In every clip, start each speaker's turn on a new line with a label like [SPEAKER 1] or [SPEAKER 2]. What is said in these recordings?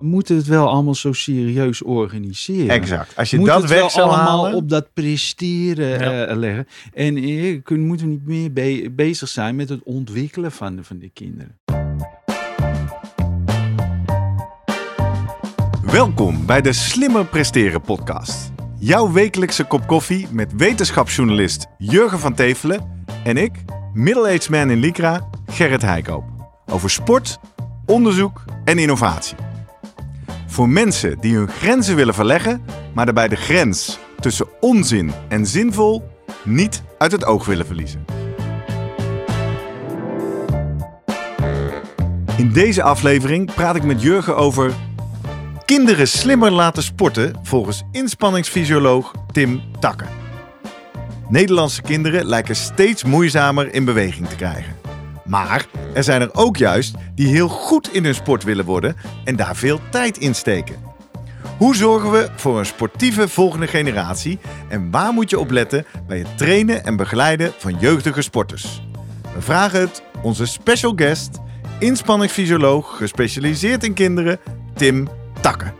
[SPEAKER 1] we moeten het wel allemaal zo serieus organiseren.
[SPEAKER 2] Exact. Als je
[SPEAKER 1] Moet
[SPEAKER 2] dat
[SPEAKER 1] het
[SPEAKER 2] weg
[SPEAKER 1] wel
[SPEAKER 2] zou
[SPEAKER 1] allemaal
[SPEAKER 2] halen...
[SPEAKER 1] op dat presteren
[SPEAKER 3] Ja.
[SPEAKER 1] eh, leggen. En eh, moeten we niet meer be- bezig zijn met het ontwikkelen van de, van de kinderen.
[SPEAKER 2] Welkom bij de Slimmer Presteren podcast. Jouw wekelijkse kop koffie met wetenschapsjournalist Jurgen van Tevelen en ik, middle-aged man in Lycra, Gerrit Heikoop. Over sport, onderzoek en innovatie. Voor mensen die hun grenzen willen verleggen, maar daarbij de grens tussen onzin en zinvol niet uit het oog willen verliezen. In deze aflevering praat ik met Jurgen over Kinderen slimmer laten sporten volgens inspanningsfysioloog Tim Takke. Nederlandse kinderen lijken steeds moeizamer in beweging te krijgen. Maar er zijn er ook juist die heel goed in hun sport willen worden en daar veel tijd in steken. Hoe zorgen we voor een sportieve volgende generatie en waar moet je op letten bij het trainen en begeleiden van jeugdige sporters? We vragen het onze special guest, inspanningsfysioloog gespecialiseerd in kinderen, Tim Takke.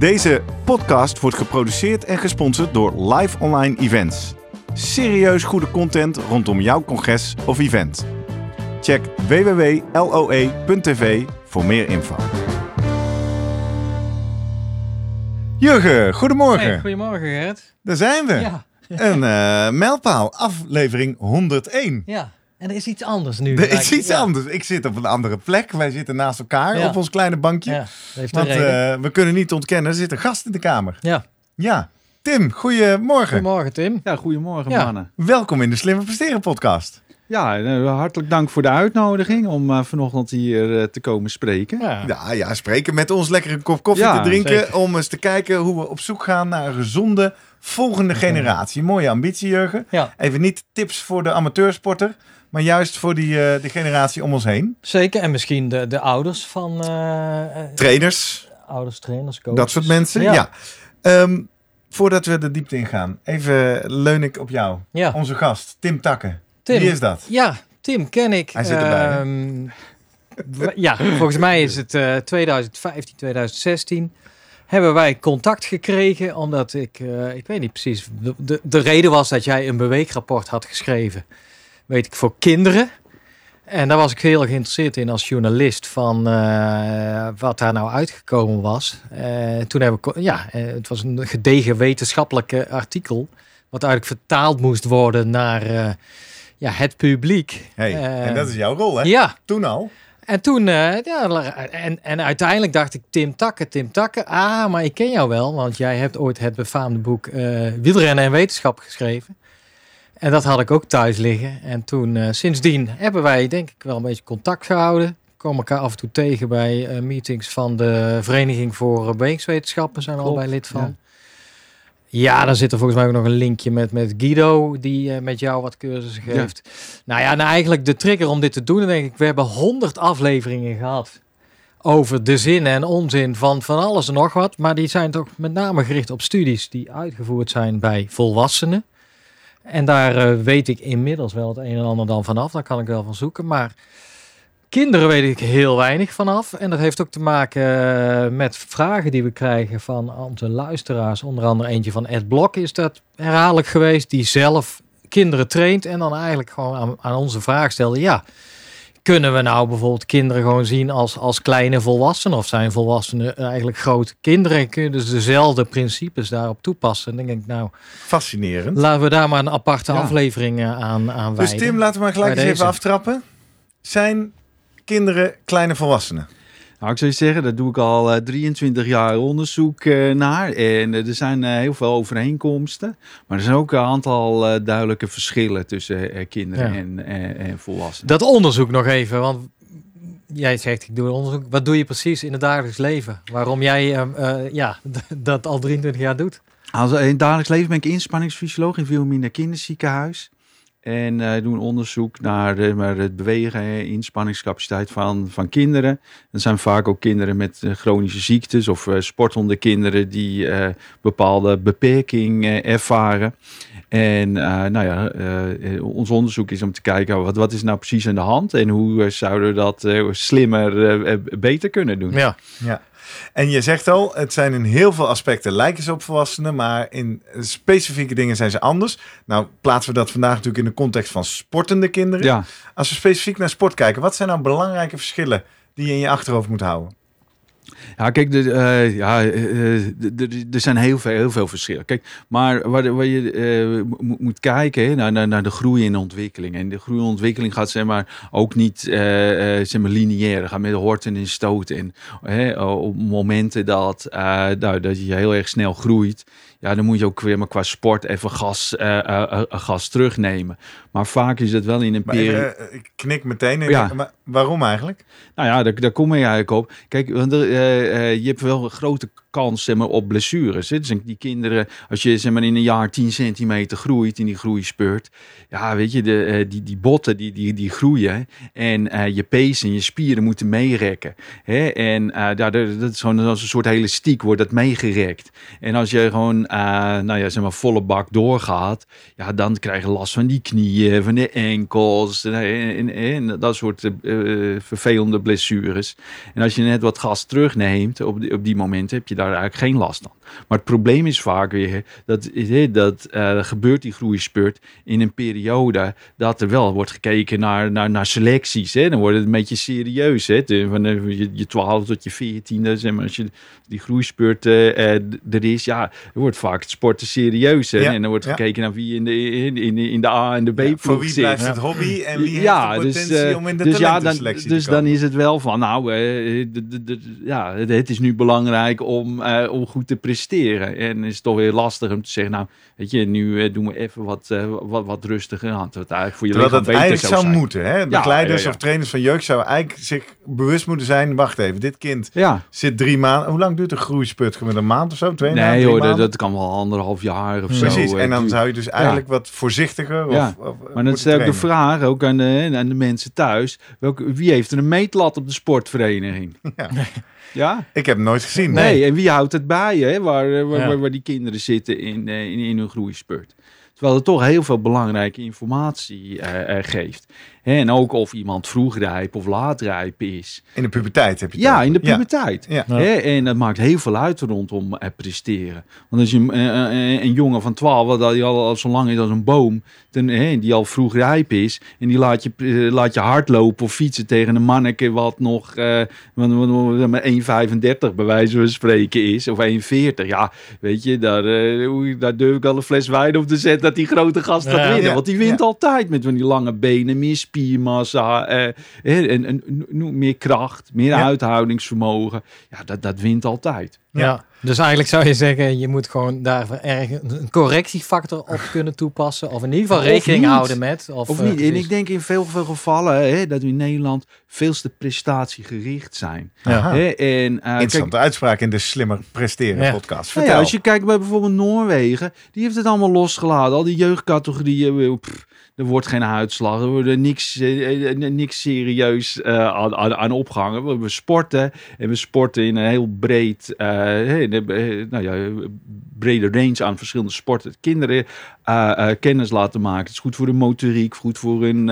[SPEAKER 2] Deze podcast wordt geproduceerd en gesponsord door Live Online Events. Serieus goede content rondom jouw congres of event. Check www.loe.tv voor meer info. Jurgen, goedemorgen.
[SPEAKER 3] Hey, goedemorgen Gert.
[SPEAKER 2] Daar zijn we.
[SPEAKER 3] Ja.
[SPEAKER 2] Een eh, mijlpaal, aflevering 101.
[SPEAKER 3] ja, en er is iets anders nu.
[SPEAKER 2] Er is
[SPEAKER 3] Ja.
[SPEAKER 2] iets anders. Ik zit op een andere plek. Wij zitten naast elkaar
[SPEAKER 3] Ja.
[SPEAKER 2] op ons kleine bankje.
[SPEAKER 3] Ja, heeft
[SPEAKER 2] Want eh, we kunnen niet ontkennen, er zit een gast in de kamer.
[SPEAKER 3] ja.
[SPEAKER 2] Ja, Tim, goedemorgen.
[SPEAKER 3] Goedemorgen Tim.
[SPEAKER 1] Ja, goedemorgen
[SPEAKER 3] Ja.
[SPEAKER 1] mannen.
[SPEAKER 2] Welkom in de Slimmer Presteren podcast.
[SPEAKER 1] Ja, eh, hartelijk dank voor de uitnodiging om eh, vanochtend hier eh, te komen spreken.
[SPEAKER 3] Ja.
[SPEAKER 2] Ja, ja, spreken met ons lekker een kop koffie
[SPEAKER 1] Ja,
[SPEAKER 2] te drinken.
[SPEAKER 3] zeker.
[SPEAKER 2] Om eens te kijken hoe we op zoek gaan naar een gezonde volgende generatie. Mooie ambitie, Jurgen.
[SPEAKER 3] Ja,
[SPEAKER 2] Even niet tips voor de amateursporter, maar juist voor die, eh, de generatie om ons heen.
[SPEAKER 3] zeker. En misschien de, de ouders van eh, eh,
[SPEAKER 2] Trainers,
[SPEAKER 3] ouders, trainers, coaches.
[SPEAKER 2] dat soort mensen. Ja. Ehm, voordat we de diepte ingaan, even leun ik op jou.
[SPEAKER 3] Ja.
[SPEAKER 2] Onze gast, Tim Takke.
[SPEAKER 3] Tim.
[SPEAKER 2] Wie is dat?
[SPEAKER 3] Ja, Tim ken ik.
[SPEAKER 2] Hij zit erbij?
[SPEAKER 3] Ehm, ja, volgens mij is het eh 2015, 2016. Hebben wij contact gekregen omdat ik, ik weet niet precies, de, de reden was dat jij een beweegrapport had geschreven, weet ik, voor kinderen. En daar was ik heel geïnteresseerd in als journalist van eh, wat daar nou uitgekomen was. Eh, toen heb ik, ja, eh, het was een gedegen wetenschappelijke artikel, wat eigenlijk vertaald moest worden naar ja, het publiek.
[SPEAKER 2] Hey, en dat is jouw rol, hè?
[SPEAKER 3] Ja,
[SPEAKER 2] Toen al.
[SPEAKER 3] en toen, ja, en, en uiteindelijk dacht ik, Tim Takke, Tim Takke. Ah, maar ik ken jou wel, want jij hebt ooit het befaamde boek Wielrennen en Wetenschap geschreven. En dat had ik ook thuis liggen. En toen, eh, sindsdien hebben wij denk ik wel een beetje contact gehouden. Komen elkaar af en toe tegen bij eh, meetings van de Vereniging voor Bewegingswetenschappen. Zijn we allebei lid van.
[SPEAKER 1] ja.
[SPEAKER 3] Ja, dan zit er volgens mij ook nog een linkje met, met Guido, die eh, met jou wat cursussen
[SPEAKER 1] Ja.
[SPEAKER 3] geeft. Nou ja, nou eigenlijk de trigger om dit te doen, denk ik, we hebben honderd afleveringen gehad over de zin en onzin van van alles en nog wat. Maar die zijn toch met name gericht op studies die uitgevoerd zijn bij volwassenen. En daar eh, weet ik inmiddels wel het een en ander dan vanaf. Daar kan ik wel van zoeken. Maar kinderen weet ik heel weinig vanaf. En dat heeft ook te maken eh, met vragen die we krijgen van onze luisteraars. Onder andere eentje van Ed Blok is dat herhaaldelijk geweest. Die zelf kinderen traint en dan eigenlijk gewoon aan, aan onze vraag stelde. Ja, kunnen we nou bijvoorbeeld kinderen gewoon zien als, als kleine volwassenen? Of zijn volwassenen eigenlijk grote kinderen? En kunnen ze dezelfde principes daarop toepassen? En dan denk ik, nou,
[SPEAKER 2] Fascinerend.
[SPEAKER 3] laten we daar maar een aparte
[SPEAKER 1] Ja.
[SPEAKER 3] aflevering eh, aan, aan
[SPEAKER 2] Dus
[SPEAKER 3] wijden.
[SPEAKER 2] Tim, laten we maar gelijk eens even aftrappen. Zijn kinderen kleine volwassenen?
[SPEAKER 1] Nou, ik zou je zeggen, daar doe ik al eh, 23 jaar onderzoek eh, naar. En eh, er zijn eh, heel veel overeenkomsten. Maar er zijn ook een aantal eh, duidelijke verschillen tussen eh, kinderen
[SPEAKER 3] Ja.
[SPEAKER 1] en, en, en volwassenen.
[SPEAKER 3] Dat onderzoek nog even, want jij zegt ik doe onderzoek. Wat doe je precies in het dagelijks leven? Waarom jij eh, eh, ja, dat al 23 jaar doet?
[SPEAKER 1] Also, in het dagelijks leven ben ik inspanningsfysioloog in Wilhelmina Kinderziekenhuis. En eh doen onderzoek naar eh, maar het bewegen en inspanningscapaciteit van, van kinderen. Dat zijn vaak ook kinderen met eh, chronische ziektes of eh, sportende kinderen die eh, bepaalde beperking eh, ervaren. En eh, nou ja, eh, eh, ons onderzoek is om te kijken wat, wat is nou precies aan de hand en hoe eh, zouden we dat eh, slimmer, eh, eh, beter kunnen doen.
[SPEAKER 3] Ja,
[SPEAKER 2] Ja. En je zegt al, het zijn in heel veel aspecten lijken ze op volwassenen, maar in specifieke dingen zijn ze anders. Nou, plaatsen we dat vandaag natuurlijk in de context van sportende kinderen.
[SPEAKER 1] Ja.
[SPEAKER 2] Als we specifiek naar sport kijken, wat zijn nou belangrijke verschillen die je in je achterhoofd moet houden?
[SPEAKER 1] Ja, kijk, de, eh, ja, eh, eh, er zijn heel veel, heel veel verschillen. Kijk, maar waar, waar je mo- moet kijken hè, naar, naar, naar de groei en de ontwikkeling. En de groei en ontwikkeling gaat zeg maar, ook niet zeg maar, lineair. Gaat met horten en stoten. En hè, op momenten dat, nou, dat je heel erg snel groeit, ja, dan moet je ook weer maar qua sport even gas, gas terugnemen. Maar vaak is het wel in een periode.
[SPEAKER 2] ik knik meteen.
[SPEAKER 1] Ja.
[SPEAKER 2] Maar waarom eigenlijk?
[SPEAKER 1] Nou ja, daar, daar kom je eigenlijk op. Kijk, want eh, eh, je hebt wel een grote kans op blessures. Hè? Dus die kinderen, als je zeg maar, in een jaar 10 centimeter groeit in die groeispeurt. Ja, weet je, de, eh, die, die botten die, die, die groeien. En je pees en je spieren moeten meerekken. Hè? En dat is gewoon als een soort elastiek wordt dat meegerekt. En als je gewoon nou ja, zeg maar, volle bak doorgaat. Ja, dan krijg je last van die knieën, van de enkels. En, en, en dat soort eh, vervelende blessures. En als je net wat gas terugneemt op die, op die momenten, heb je daar eigenlijk geen last van. Maar het probleem is vaak weer dat, dat eh, gebeurt die groeispurt in een periode dat er wel wordt gekeken naar, naar, naar selecties. Hè? Dan wordt het een beetje serieus. Hè? De- Van eh, je, je 12 tot je 14e, zeg maar, als je die groeispurt er is, ja, er wordt vaak het sporten serieus. Hè?
[SPEAKER 2] Ja,
[SPEAKER 1] En dan wordt
[SPEAKER 2] ja.
[SPEAKER 1] gekeken naar wie in de, in, in, in de A en de B
[SPEAKER 2] Ja, voor wie blijft het hobby en wie heeft de
[SPEAKER 1] dus,
[SPEAKER 2] potentie om in de
[SPEAKER 1] dus ja, dan, dus dan is het wel van, nou, de, de, de- ja, het- het is nu belangrijk om, eh, om goed te presteren. En is het toch weer lastig om te zeggen, nou, weet je, nu eh, doen we even wat, wat, wat rustiger aan. Wat eigenlijk voor je
[SPEAKER 2] Terwijl dat
[SPEAKER 1] beter
[SPEAKER 2] eigenlijk zou
[SPEAKER 1] zijn.
[SPEAKER 2] moeten. Hè? Begeleiders
[SPEAKER 1] ja, ja.
[SPEAKER 2] of trainers van jeugd zouden eigenlijk zich bewust moeten zijn. Wacht even, dit kind
[SPEAKER 1] Ja,
[SPEAKER 2] zit drie maanden. Hoe lang duurt een groeispurt? Met een maand of zo? Twee maanden?
[SPEAKER 1] nee
[SPEAKER 2] drie
[SPEAKER 1] hoor, dat,
[SPEAKER 2] maanden?
[SPEAKER 1] dat kan wel anderhalf jaar of zo.
[SPEAKER 2] Precies, en dan zou je dus eigenlijk wat voorzichtiger of,
[SPEAKER 1] Maar dan stel ik de vraag ook aan de, aan de mensen thuis. Welke, wie heeft er een meetlat op de sportvereniging?
[SPEAKER 2] Ja.
[SPEAKER 1] Ja?
[SPEAKER 2] Ik heb het nooit gezien.
[SPEAKER 1] Nee, en wie houdt het bij, hè? Waar, eh, waar,
[SPEAKER 3] Ja.
[SPEAKER 1] waar, waar die kinderen zitten in, eh, in, in hun groeispurt. Terwijl het toch heel veel belangrijke informatie eh, eh, geeft. En ook of iemand vroegrijp of laatrijp is.
[SPEAKER 2] In de puberteit heb je het
[SPEAKER 1] Ja,
[SPEAKER 2] over.
[SPEAKER 1] in de puberteit.
[SPEAKER 2] Ja.
[SPEAKER 3] Ja.
[SPEAKER 1] Hè, En dat maakt heel veel uit rondom eh, presteren. Want als je een, eh, eh, een jongen van 12, dat die al, al zo lang is als een boom, ten, hè, die al vroeg rijp is, en die laat je, eh, laat je hardlopen of fietsen tegen een manneke wat nog eh, wat 1,35 bij wijze van spreken is, of 1,40. Ja, weet je, daar, hoe- daar durf ik al een fles wijn op te zetten dat die grote gast gaat
[SPEAKER 3] Ja.
[SPEAKER 1] winnen.
[SPEAKER 2] Ja.
[SPEAKER 1] Want die wint
[SPEAKER 2] Ja.
[SPEAKER 1] altijd met van die lange benen, meer spiermassa, eh, en, en, en- meer kracht, meer
[SPEAKER 2] Ja.
[SPEAKER 1] uithoudingsvermogen. Ja, dat, dat wint altijd.
[SPEAKER 3] Ja. Dus eigenlijk zou je zeggen, je moet gewoon daar ergens een correctiefactor op kunnen toepassen. Of in ieder geval
[SPEAKER 1] Of
[SPEAKER 3] rekening
[SPEAKER 1] niet.
[SPEAKER 3] houden met. Of,
[SPEAKER 1] Of
[SPEAKER 3] eh,
[SPEAKER 1] niet? En ik denk in veel, veel gevallen hè, dat we in Nederland veel te prestatiegericht zijn.
[SPEAKER 2] Aha.
[SPEAKER 1] Hè, en, eh,
[SPEAKER 2] Interessante uitspraak in de Slimmer Presteren
[SPEAKER 3] Ja.
[SPEAKER 2] podcast.
[SPEAKER 1] Nou
[SPEAKER 2] Vertel.
[SPEAKER 1] ja, als je kijkt bij bijvoorbeeld Noorwegen, die heeft het allemaal losgelaten. Al die jeugdcategorieën, pff, er wordt geen uitslag, er wordt niks, eh, eh, niks serieus eh, aan, aan, opgehangen. We, sporten en we sporten in een heel breed, eh, eh, nou ja, brede range aan verschillende sporten. Kinderen eh, eh, kennis laten maken. Het is goed voor de motoriek, goed voor hun,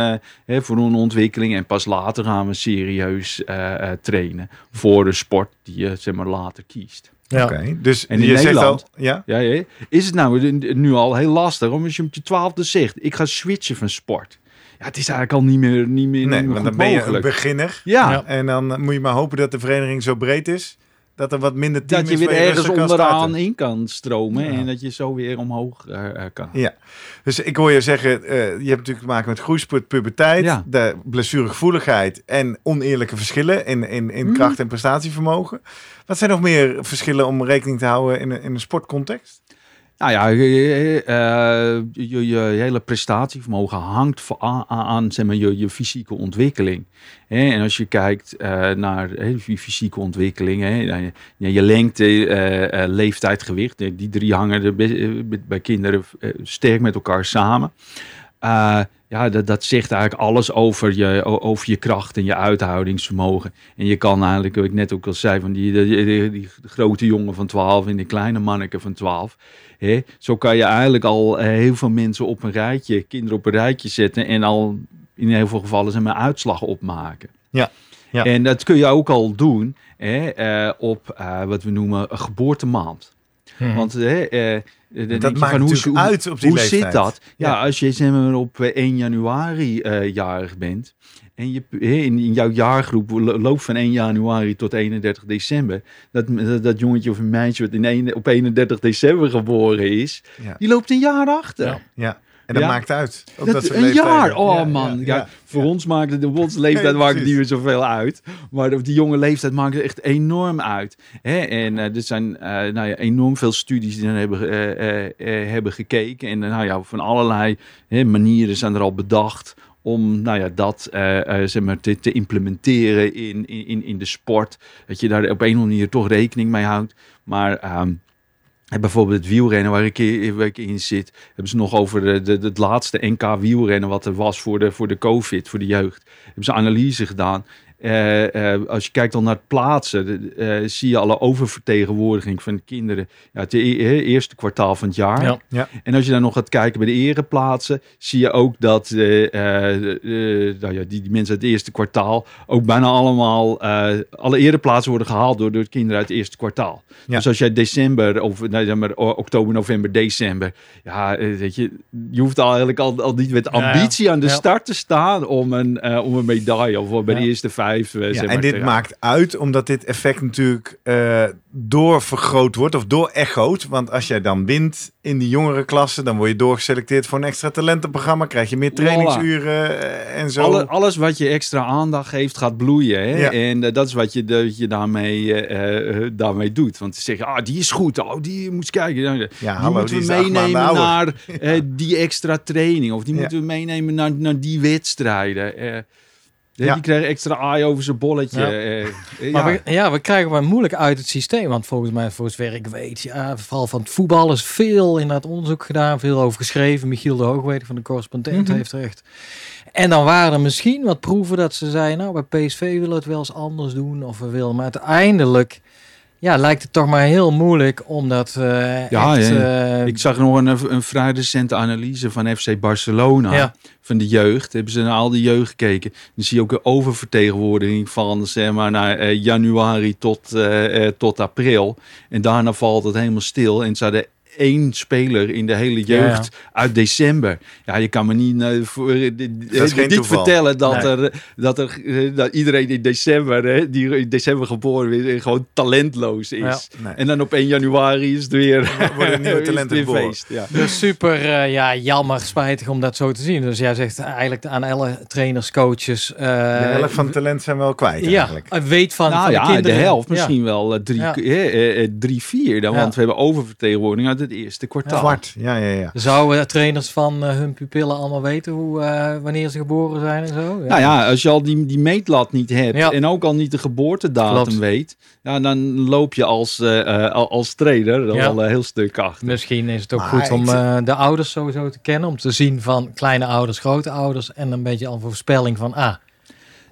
[SPEAKER 1] eh, voor hun ontwikkeling. En pas later gaan we serieus eh, eh, trainen voor de sport die je zeg maar, later kiest.
[SPEAKER 3] Ja.
[SPEAKER 2] Oké, dus
[SPEAKER 1] En in
[SPEAKER 2] je zegt al...
[SPEAKER 1] Nederland-
[SPEAKER 2] Ja?
[SPEAKER 1] Ja, ja. Is het nou nu al heel lastig om als je op je twaalfde zegt, ik ga switchen van sport. Ja, het is eigenlijk al niet meer, niet meer,
[SPEAKER 2] Nee,
[SPEAKER 1] niet meer
[SPEAKER 2] want
[SPEAKER 1] goed
[SPEAKER 2] dan ben je een beginner.
[SPEAKER 1] Ja,
[SPEAKER 3] Ja.
[SPEAKER 2] En dan moet je maar hopen dat de vereniging zo breed is... Dat er wat minder team
[SPEAKER 1] Dat je weer ergens onderaan in kan stromen.
[SPEAKER 2] Ja.
[SPEAKER 1] En dat je zo weer omhoog eh, eh, kan.
[SPEAKER 2] Ja, dus ik hoor je zeggen, eh, je hebt natuurlijk te maken met groeispurt, puberteit,
[SPEAKER 1] Ja.
[SPEAKER 2] de blessuregevoeligheid en oneerlijke verschillen in, in, in
[SPEAKER 1] Mhm.
[SPEAKER 2] kracht en prestatievermogen. Wat zijn nog meer verschillen om rekening te houden in in een sportcontext?
[SPEAKER 1] Nou ja, je, eh, je, je hele prestatievermogen hangt aan, aan zeg maar, je, fysieke ontwikkeling. En als je kijkt eh, naar je fysieke ontwikkeling, je, lengte, eh, leeftijd, gewicht, die drie hangen bij, kinderen sterk met elkaar samen. Ja, dat, zegt eigenlijk alles over je, over je kracht en je uithoudingsvermogen. En je kan eigenlijk, wat ik net ook al zei, van die, die grote jongen van 12 en die kleine manneke van 12. Hè, zo kan je eigenlijk al eh, heel veel mensen op een rijtje, kinderen op een rijtje zetten en al in heel veel gevallen zijn maar uitslag opmaken.
[SPEAKER 2] Ja, ja.
[SPEAKER 1] En dat kun je ook al doen hè, eh, op eh, wat we noemen een geboortemaand.
[SPEAKER 3] Hm.
[SPEAKER 1] Want hè, je
[SPEAKER 2] maakt
[SPEAKER 1] van,
[SPEAKER 2] natuurlijk
[SPEAKER 1] hoe,
[SPEAKER 2] uit op die
[SPEAKER 1] hoe
[SPEAKER 2] leeftijd.
[SPEAKER 1] zit dat? Ja,
[SPEAKER 2] Ja.
[SPEAKER 1] als je zeg maar, op eh, 1 januari jarig bent en je, in, in jouw jaargroep lo- loopt van 1 januari tot 31 december, dat, dat, dat jongetje of een meisje wat in een, op 31 december geboren is,
[SPEAKER 2] Ja.
[SPEAKER 1] die loopt een jaar achter.
[SPEAKER 3] Ja.
[SPEAKER 2] Ja, en dat
[SPEAKER 1] Ja.
[SPEAKER 2] maakt uit. Ook
[SPEAKER 1] Dat,
[SPEAKER 2] dat
[SPEAKER 1] een jaar, oh man.
[SPEAKER 2] ja,
[SPEAKER 1] voor ons maakt het, op onze leeftijd maakt het niet meer zoveel uit. Maar op die jonge leeftijd maakt het echt enorm uit. Hè? En eh, er zijn eh, nou ja, enorm veel studies die dan hebben, eh, hebben gekeken. En nou ja, van allerlei manieren zijn er al bedacht om nou ja, dat eh, eh, zeg maar, te, te implementeren in, in, in de sport. Dat je daar op een of andere manier toch rekening mee houdt. Maar ehm, en bijvoorbeeld het wielrennen waar ik, in- waar ik in zit, hebben ze nog over de, de, het laatste NK wielrennen wat er was voor de, voor de COVID, voor de jeugd. Hebben ze analyse gedaan. Eh, eh, als je kijkt dan naar het plaatsen, de- eh, zie je alle oververtegenwoordiging van de kinderen. Ja, het e- eerste kwartaal van het jaar.
[SPEAKER 3] Ja.
[SPEAKER 2] Ja.
[SPEAKER 1] En als je dan nog gaat kijken bij de ereplaatsen, zie je ook dat nou ja, die, die mensen uit het eerste kwartaal ook bijna allemaal, alle ereplaatsen worden gehaald door, door kinderen uit het eerste kwartaal.
[SPEAKER 2] Ja.
[SPEAKER 1] Dus als jij december, of nee, zeg maar, oktober, november, december, ja, weet je, je hoeft al eigenlijk al, al niet met ambitie aan de start te staan om een, om een medaille of bij de eerste vijf. Eh,
[SPEAKER 2] Ja,
[SPEAKER 1] zeg
[SPEAKER 2] en dit maakt uit omdat dit effect natuurlijk eh doorvergroot wordt of doorechoot. Want als jij dan wint in die jongere klasse, dan word je doorgeselecteerd voor een extra talentenprogramma. Krijg je meer trainingsuren eh, en zo.
[SPEAKER 1] Alle, alles wat je extra aandacht geeft, gaat bloeien. Hè?
[SPEAKER 2] Ja.
[SPEAKER 1] En dat is wat je, dat je daarmee, daarmee doet. Want ze zeggen, ah, die is goed. Oh, die moet je kijken. Die
[SPEAKER 2] ja, hallo,
[SPEAKER 1] moeten
[SPEAKER 2] die
[SPEAKER 1] we
[SPEAKER 2] maanden
[SPEAKER 1] meenemen naar die extra training. Of die moeten we meenemen naar, naar die wedstrijden.
[SPEAKER 2] Ja.
[SPEAKER 1] Die krijgen extra aai over zijn bolletje.
[SPEAKER 3] Ja.
[SPEAKER 1] eh, eh,
[SPEAKER 3] Maar
[SPEAKER 1] ja.
[SPEAKER 3] we, ja, we krijgen maar moeilijk uit het systeem. Want volgens mij, voor zover ik weet, ja, vooral van het voetbal is veel in dat onderzoek gedaan. Veel over geschreven. Michiel de Hoogweder van de correspondent
[SPEAKER 1] Mhm.
[SPEAKER 3] heeft er echt. En dan waren er misschien wat proeven dat ze zeiden, nou bij PSV willen we het wel eens anders doen. Of we willen. Maar uiteindelijk ja, lijkt het toch maar heel moeilijk om dat eh
[SPEAKER 1] Ja,
[SPEAKER 3] echt...
[SPEAKER 1] ja.
[SPEAKER 3] eh,
[SPEAKER 1] Ik zag nog een, een vrij recente analyse van FC Barcelona.
[SPEAKER 3] Ja.
[SPEAKER 1] Van de jeugd. Hebben ze naar al die jeugd gekeken. Dan zie je ook een oververtegenwoordiging van zeg maar, naar eh, januari tot, eh, tot april. En daarna valt het helemaal stil. En ze hadden één speler in de hele
[SPEAKER 3] Ja, ja.
[SPEAKER 1] jeugd uit december. Ja, je kan me niet, eh, voor, eh,
[SPEAKER 2] is
[SPEAKER 1] eh, niet
[SPEAKER 2] toeval.
[SPEAKER 1] vertellen dat,
[SPEAKER 3] Nee.
[SPEAKER 1] er, dat, er, eh, dat iedereen in december, hè, die in december geboren is, eh, gewoon talentloos is.
[SPEAKER 3] Ja.
[SPEAKER 2] Nee.
[SPEAKER 1] En dan op 1 januari is het weer,
[SPEAKER 2] worden nieuwe geboren.
[SPEAKER 1] feest. Ja.
[SPEAKER 3] Dus super eh, ja, jammer, spijtig om dat zo te zien. Dus jij zegt eigenlijk aan alle trainers, coaches. eh,
[SPEAKER 2] de helft van talent zijn we wel kwijt
[SPEAKER 3] ja,
[SPEAKER 2] eigenlijk.
[SPEAKER 3] weet van,
[SPEAKER 1] nou
[SPEAKER 3] van
[SPEAKER 1] ja,
[SPEAKER 3] de kinderen.
[SPEAKER 1] de helft,
[SPEAKER 3] Ja.
[SPEAKER 1] misschien wel eh, drie,
[SPEAKER 3] Ja.
[SPEAKER 1] eh, eh, eh, drie vier. Dan,
[SPEAKER 3] Ja.
[SPEAKER 1] Want we hebben oververtegenwoordiging uit het eerste kwartaal.
[SPEAKER 2] Kwart, ja, ja, ja.
[SPEAKER 3] Zouden trainers van eh, hun pupillen allemaal weten hoe, eh, wanneer ze geboren zijn en zo?
[SPEAKER 1] Nou ja, als je al die, die meetlat niet hebt
[SPEAKER 3] Ja.
[SPEAKER 1] en ook al niet de geboortedatum
[SPEAKER 3] Klopt.
[SPEAKER 1] weet, ja, dan loop je als, eh, al- als trainer er
[SPEAKER 3] Ja.
[SPEAKER 1] al een heel stuk achter.
[SPEAKER 3] Misschien is het ook
[SPEAKER 2] Maar
[SPEAKER 3] goed om eh, de ouders sowieso te kennen. Om te zien van kleine ouders, grote ouders. En een beetje al voorspelling van, ah,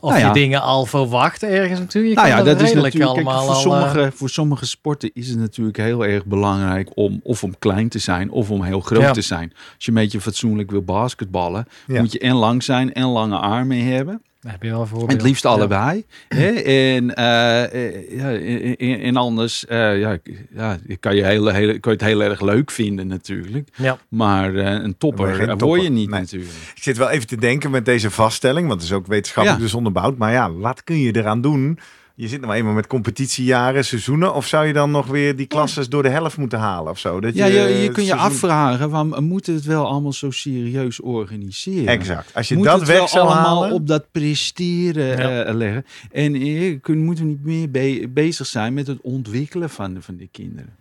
[SPEAKER 3] of
[SPEAKER 1] Nou ja.
[SPEAKER 3] je dingen al verwacht ergens natuurlijk. Je
[SPEAKER 1] Nou ja, dat is natuurlijk, kijk,
[SPEAKER 3] allemaal
[SPEAKER 1] voor,
[SPEAKER 3] al, eh,
[SPEAKER 1] sommige, voor sommige sporten is het natuurlijk heel erg belangrijk om of om klein te zijn of om heel groot
[SPEAKER 3] Ja.
[SPEAKER 1] te zijn. Als je een beetje fatsoenlijk wil basketballen, moet je en lang zijn en lange armen hebben.
[SPEAKER 3] Daar heb je wel voorbeeld.
[SPEAKER 1] het liefst
[SPEAKER 3] Ja.
[SPEAKER 1] allebei. Hè? En, eh, eh, ja, en, en- anders eh, ja, ja, kan, je heel, heel, kan je het heel erg leuk vinden natuurlijk.
[SPEAKER 3] Ja.
[SPEAKER 1] Maar eh, een
[SPEAKER 2] word je
[SPEAKER 1] topper word je
[SPEAKER 2] topper.
[SPEAKER 1] niet
[SPEAKER 2] Nee.
[SPEAKER 1] natuurlijk.
[SPEAKER 2] Ik zit wel even te denken met deze vaststelling, want het is ook wetenschappelijk
[SPEAKER 1] Ja.
[SPEAKER 2] dus onderbouwd. Maar ja, wat kun je eraan doen je zit nog maar eenmaal met competitiejaren, seizoenen. Of zou je dan nog weer die klasses door de helft moeten halen of zo? Dat
[SPEAKER 1] Ja, je, je
[SPEAKER 2] het
[SPEAKER 1] kunt je afvragen, waarom moeten we het wel allemaal zo serieus organiseren?
[SPEAKER 2] Exact. Als je
[SPEAKER 1] Moet
[SPEAKER 2] dat
[SPEAKER 1] het
[SPEAKER 2] weg
[SPEAKER 1] wel
[SPEAKER 2] zou
[SPEAKER 1] allemaal
[SPEAKER 2] halen...
[SPEAKER 1] op dat presteren
[SPEAKER 3] Ja.
[SPEAKER 1] eh, leggen. En je kun, moeten we niet meer be- bezig zijn met het ontwikkelen van de, van de kinderen.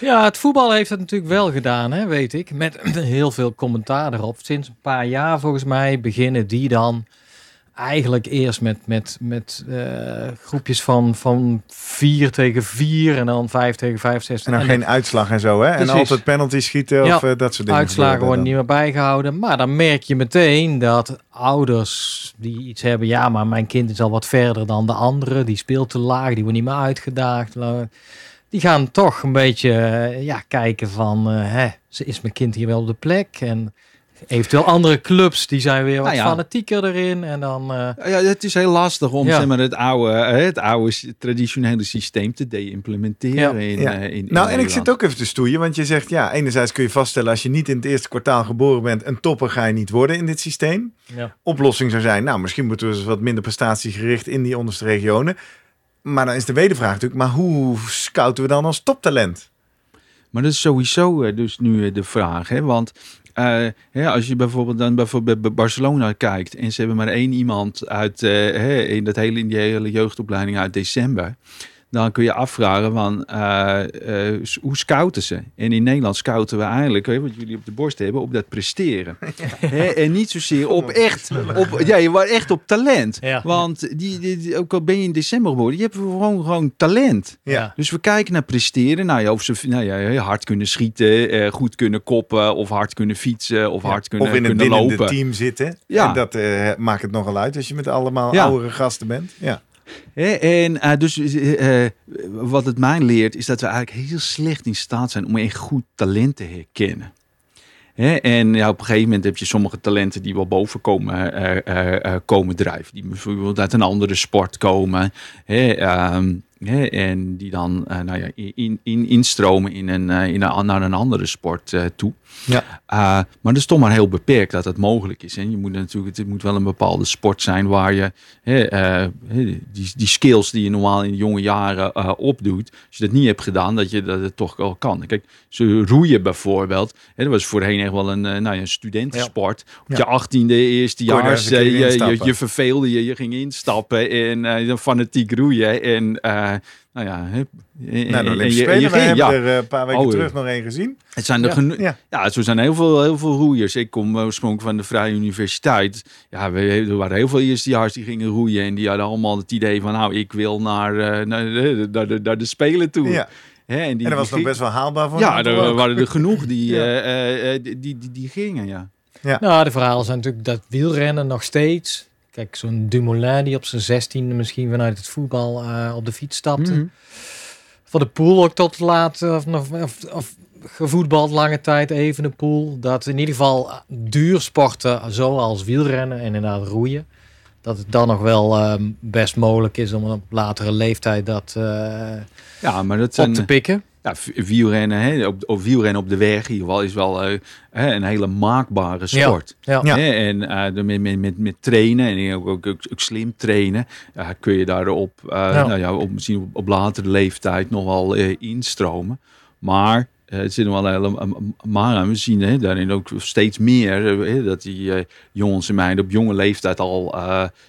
[SPEAKER 3] Ja, het voetbal heeft het natuurlijk wel gedaan, hè, weet ik. Met heel veel commentaar erop. Sinds een paar jaar volgens mij beginnen die dan eigenlijk eerst met, met, met eh, groepjes van, van vier tegen vier en dan vijf tegen vijf, zes.
[SPEAKER 2] En dan geen uitslag en zo, hè? En
[SPEAKER 3] Precies.
[SPEAKER 2] altijd penalty schieten
[SPEAKER 3] Ja.
[SPEAKER 2] of eh, dat soort dingen.
[SPEAKER 3] Uitslagen worden niet meer bijgehouden. Maar dan merk je meteen dat ouders die iets hebben. Ja, maar mijn kind is al wat verder dan de andere. Die speelt te laag, die wordt niet meer uitgedaagd. Die gaan toch een beetje eh, ja, kijken van... hè, is mijn kind hier wel op de plek? En eventueel andere clubs, die zijn weer wat
[SPEAKER 1] Nou ja.
[SPEAKER 3] fanatieker erin. En dan... eh,
[SPEAKER 1] Ja, het is heel lastig om
[SPEAKER 3] Ja.
[SPEAKER 1] zeg maar, het, oude, het oude traditionele systeem te de-implementeren. In,
[SPEAKER 2] Ja.
[SPEAKER 1] eh, in, in
[SPEAKER 2] Nou, en ik zit ook even te stoeien, want je zegt ja, enerzijds kun je vaststellen als je niet in het eerste kwartaal geboren bent, een topper ga je niet worden in dit systeem.
[SPEAKER 3] ja.
[SPEAKER 2] Oplossing zou zijn, nou, misschien moeten we eens wat minder prestatiegericht in die onderste regionen. Maar dan is de wedervraag natuurlijk, maar hoe scouten we dan als toptalent?
[SPEAKER 1] Maar dat is sowieso eh, dus nu de vraag. Hè? Want eh, hè, als je bijvoorbeeld dan bijvoorbeeld bij Barcelona kijkt en ze hebben maar één iemand uit eh, in, dat hele, in die hele jeugdopleiding uit december. Dan kun je afvragen van eh, eh, hoe scouten ze? En in Nederland scouten we eigenlijk, hè, wat jullie op de borst hebben, op dat presteren. Hè, en niet zozeer op echt, op, ja, je was echt op talent.
[SPEAKER 3] Ja.
[SPEAKER 1] Want die, die, die- ook al ben je in december geboren, je hebt gewoon, gewoon talent.
[SPEAKER 2] Ja.
[SPEAKER 1] Dus we kijken naar presteren. Nou ja, of ze nou ja, hard kunnen schieten, eh, goed kunnen koppen, of hard kunnen fietsen, of hard kunnen,
[SPEAKER 2] Of in een winnende
[SPEAKER 1] lopen.
[SPEAKER 2] team zitten.
[SPEAKER 1] Ja.
[SPEAKER 2] En dat eh, maakt het nogal uit als je met allemaal
[SPEAKER 1] Ja.
[SPEAKER 2] oudere gasten bent. Ja.
[SPEAKER 1] En eh, dus eh, eh, wat het mij leert, is dat we eigenlijk heel slecht in staat zijn om echt goed talent te herkennen. En ja, op een gegeven moment heb je sommige talenten die wel boven komen, komen drijven. Die bijvoorbeeld uit een andere sport komen. Ehm, en die dan nou ja, in, in, instromen in een, in een, naar een andere sport toe.
[SPEAKER 2] Ja.
[SPEAKER 1] Uh, maar dat is toch maar heel beperkt dat het mogelijk is. En je moet natuurlijk, het moet wel een bepaalde sport zijn waar je hè, eh, die, die skills die je normaal in jonge jaren eh, opdoet, als je dat niet hebt gedaan, dat je dat het toch wel kan. Kijk, ze roeien bijvoorbeeld. Hè, dat was voorheen echt wel een, eh, nou ja, een studentensport. Op
[SPEAKER 2] Ja.
[SPEAKER 1] je achttiende, eerste jaar, je, je, je verveelde je, je ging instappen en eh, dan fanatiek roeien. En eh, nou ja,
[SPEAKER 2] Nou,
[SPEAKER 1] en
[SPEAKER 2] de
[SPEAKER 1] je-
[SPEAKER 2] Olympische we hebben
[SPEAKER 1] ja.
[SPEAKER 2] er eh, een paar weken
[SPEAKER 1] Oh, ja.
[SPEAKER 2] terug nog één gezien.
[SPEAKER 1] Het zijn er
[SPEAKER 3] Ja.
[SPEAKER 2] Ja.
[SPEAKER 1] ja, zo zijn heel veel, heel veel roeiers. Ik kom oorspronkelijk van de Vrije Universiteit. Ja, we, er waren heel veel eerstejaars die gingen roeien. En die hadden allemaal het idee van, nou, ik wil naar, eh, naar, de, naar, de, naar de Spelen toe.
[SPEAKER 2] Ja.
[SPEAKER 1] Hè, en, die,
[SPEAKER 2] En dat was nog best wel haalbaar voor
[SPEAKER 1] Ja, er
[SPEAKER 2] ook.
[SPEAKER 1] waren er genoeg die,
[SPEAKER 2] Ja.
[SPEAKER 1] eh, die, die, die, die gingen, ja.
[SPEAKER 3] Nou, de verhalen zijn natuurlijk dat wielrennen nog steeds. Kijk, zo'n Dumoulin die op zijn zestiende misschien vanuit het voetbal eh, op de fiets stapte.
[SPEAKER 1] Mhm.
[SPEAKER 3] Van de pool ook tot laat of, of, of, gevoetbald lange tijd even de pool. Dat in ieder geval duursporten zoals wielrennen en inderdaad roeien. Dat het dan nog wel ehm, best mogelijk is om op latere leeftijd dat eh,
[SPEAKER 1] Ja, maar dat
[SPEAKER 3] op te pikken.
[SPEAKER 1] Ja, wielrennen, hè, op, op wielrennen op de weg in ieder geval is wel eh, hè, een hele maakbare sport.
[SPEAKER 3] Ja.
[SPEAKER 2] Ja.
[SPEAKER 1] En eh, de- met, met, met, met trainen en ook, ook, ook, ook slim trainen, ja, kun je daarop, eh
[SPEAKER 3] Ja.
[SPEAKER 1] nou ja, op, misschien op, op latere leeftijd nog wel eh, instromen. Maar eh, het zit nog wel maar. We zien hè, daarin ook steeds meer eh, hè, dat die eh, jongens en meiden op jonge leeftijd al eh,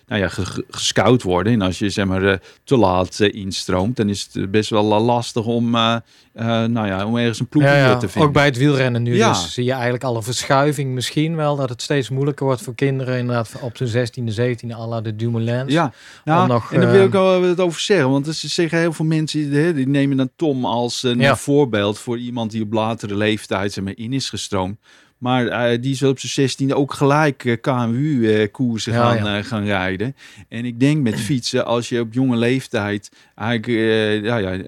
[SPEAKER 1] nou ja, ge- ge- gescout worden. En als je zeg maar, eh, te laat eh, instroomt, dan is het best wel eh, lastig om, eh, eh, nou ja, om ergens een ploeg
[SPEAKER 3] Ja, ja.
[SPEAKER 1] te vinden.
[SPEAKER 3] Ook bij het wielrennen nu
[SPEAKER 1] Ja.
[SPEAKER 3] dus zie je eigenlijk al een verschuiving misschien wel. Dat het steeds moeilijker wordt voor kinderen inderdaad op zijn 16e, 17e à la de Dumoulins.
[SPEAKER 1] Ja, nou,
[SPEAKER 3] nog,
[SPEAKER 1] en daar wil
[SPEAKER 3] eh,
[SPEAKER 1] ik wel wat over zeggen. Want er zeggen heel veel mensen, hè, die nemen dan Tom als een voorbeeld voor iemand die op latere leeftijd zeg maar, in is gestroomd. Maar eh, die is op zijn 16e ook gelijk eh, KMU-koersen
[SPEAKER 3] Ja,
[SPEAKER 1] gaan,
[SPEAKER 3] ja.
[SPEAKER 1] eh, gaan rijden. En ik denk met fietsen, als je op jonge leeftijd eigenlijk ja, ja,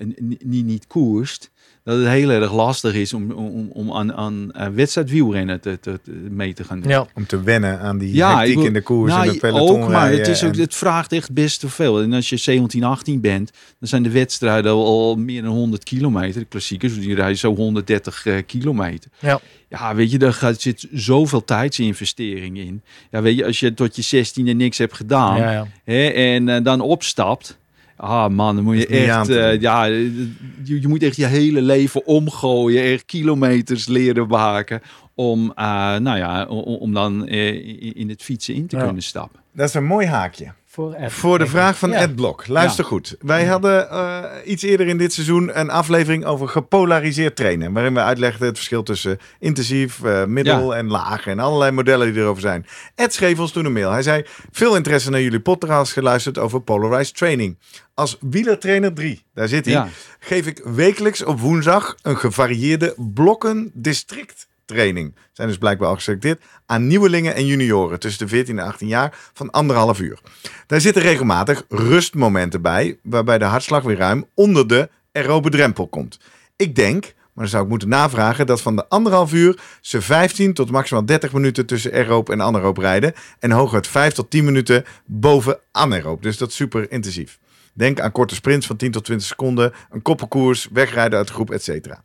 [SPEAKER 1] niet, niet koerst, dat het heel erg lastig is om, om, om aan, aan eh, wedstrijdwielrennen te, te, te- mee te gaan doen.
[SPEAKER 3] Ja.
[SPEAKER 2] Om te wennen aan die
[SPEAKER 1] Ja,
[SPEAKER 2] hectiek
[SPEAKER 1] wil-
[SPEAKER 2] in de koers
[SPEAKER 1] Nou,
[SPEAKER 2] en het peloton
[SPEAKER 1] ook, maar het, is ook,
[SPEAKER 2] en-
[SPEAKER 1] het vraagt echt best te veel. En als je 17, 18 bent, dan zijn de wedstrijden al, meer dan 100 kilometer. De klassiekers, die rijden zo 130 eh, kilometer.
[SPEAKER 3] Ja.
[SPEAKER 1] Ja, weet je, daar gaat, zit zoveel tijdsinvestering in. Ja, weet je, als je tot je 16e niks hebt gedaan
[SPEAKER 3] Ja, ja.
[SPEAKER 1] hè, en eh, dan opstapt... Ah man, dan moet je echt, eh, ja, je, je moet echt je hele leven omgooien, echt kilometers leren maken om, eh, nou ja, om, om dan eh, in in het fietsen in te
[SPEAKER 3] Ja.
[SPEAKER 1] kunnen stappen.
[SPEAKER 2] Dat is een mooi haakje.
[SPEAKER 3] Voor, Ed,
[SPEAKER 2] Voor de vraag van
[SPEAKER 3] Ja.
[SPEAKER 2] Ed Blok. Luister goed. Wij hadden eh, iets eerder in dit seizoen een aflevering over gepolariseerd trainen. Waarin we uitlegden het verschil tussen intensief, eh, middel en laag. En allerlei modellen die erover zijn. Ed schreef ons toen een mail. Hij zei, veel interesse naar jullie podcast geluisterd over polarized training. Als wielertrainer 3, daar zit hij, geef ik wekelijks op woensdag een gevarieerde blokken district training. Zijn dus blijkbaar al geselecteerd aan nieuwelingen en junioren tussen de 14 en 18 jaar van anderhalf uur. Daar zitten regelmatig rustmomenten bij, waarbij de hartslag weer ruim onder de aerobe drempel komt. Ik denk, maar dan zou ik moeten navragen, dat van de anderhalf uur ze 15 tot maximaal 30 minuten tussen aerobe en anaerobe rijden en hooguit 5 tot 10 minuten boven anaerobe. Dus dat is super intensief. Denk aan korte sprints van 10 tot 20 seconden, een koppenkoers, wegrijden uit de groep, etc.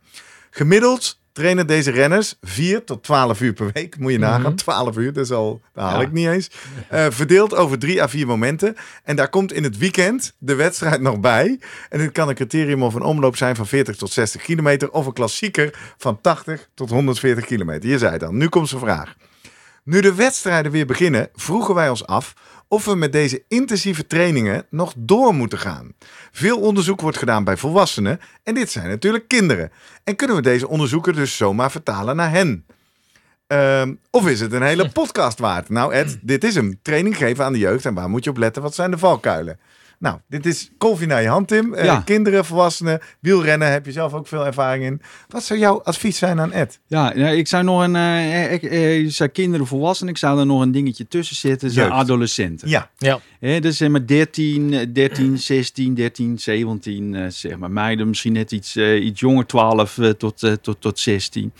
[SPEAKER 2] Gemiddeld trainen deze renners 4 tot 12 uur per week. Moet je nagaan,
[SPEAKER 3] Mhm.
[SPEAKER 2] 12 uur, dat, is al, dat haal
[SPEAKER 1] Ja.
[SPEAKER 2] ik niet eens. Eh, verdeeld over 3 à 4 momenten. En daar komt in het weekend de wedstrijd nog bij. En dit kan een criterium of een omloop zijn van 40 tot 60 kilometer. Of een klassieker van 80 tot 140 kilometer. Je zei het al, nu komt zijn vraag. Nu de wedstrijden weer beginnen, vroegen wij ons af of we met deze intensieve trainingen nog door moeten gaan. Veel onderzoek wordt gedaan bij volwassenen en dit zijn natuurlijk kinderen. En kunnen we deze onderzoeken dus zomaar vertalen naar hen? Ehm, of is het een hele podcast waard? Nou Ed, dit is hem. Training geven aan de jeugd en waar moet je op letten? Wat zijn de valkuilen? Nou, dit is koffie naar je hand, Tim. Eh,
[SPEAKER 1] Ja.
[SPEAKER 2] Kinderen, volwassenen, wielrennen, heb je zelf ook veel ervaring in. Wat zou jouw advies zijn aan Ed?
[SPEAKER 1] Ja, ja, ik zou nog een, eh, ik, eh, je zei kinderen, volwassenen, ik zou er nog een dingetje tussen zetten, zijn adolescenten.
[SPEAKER 2] Ja,
[SPEAKER 3] Ja,
[SPEAKER 1] Hè, dus zeg maar 13, eh, 13, 16, 13, 17, eh, zeg maar. Meiden misschien net iets, eh, iets jonger, 12 eh, tot, eh, tot, tot 16.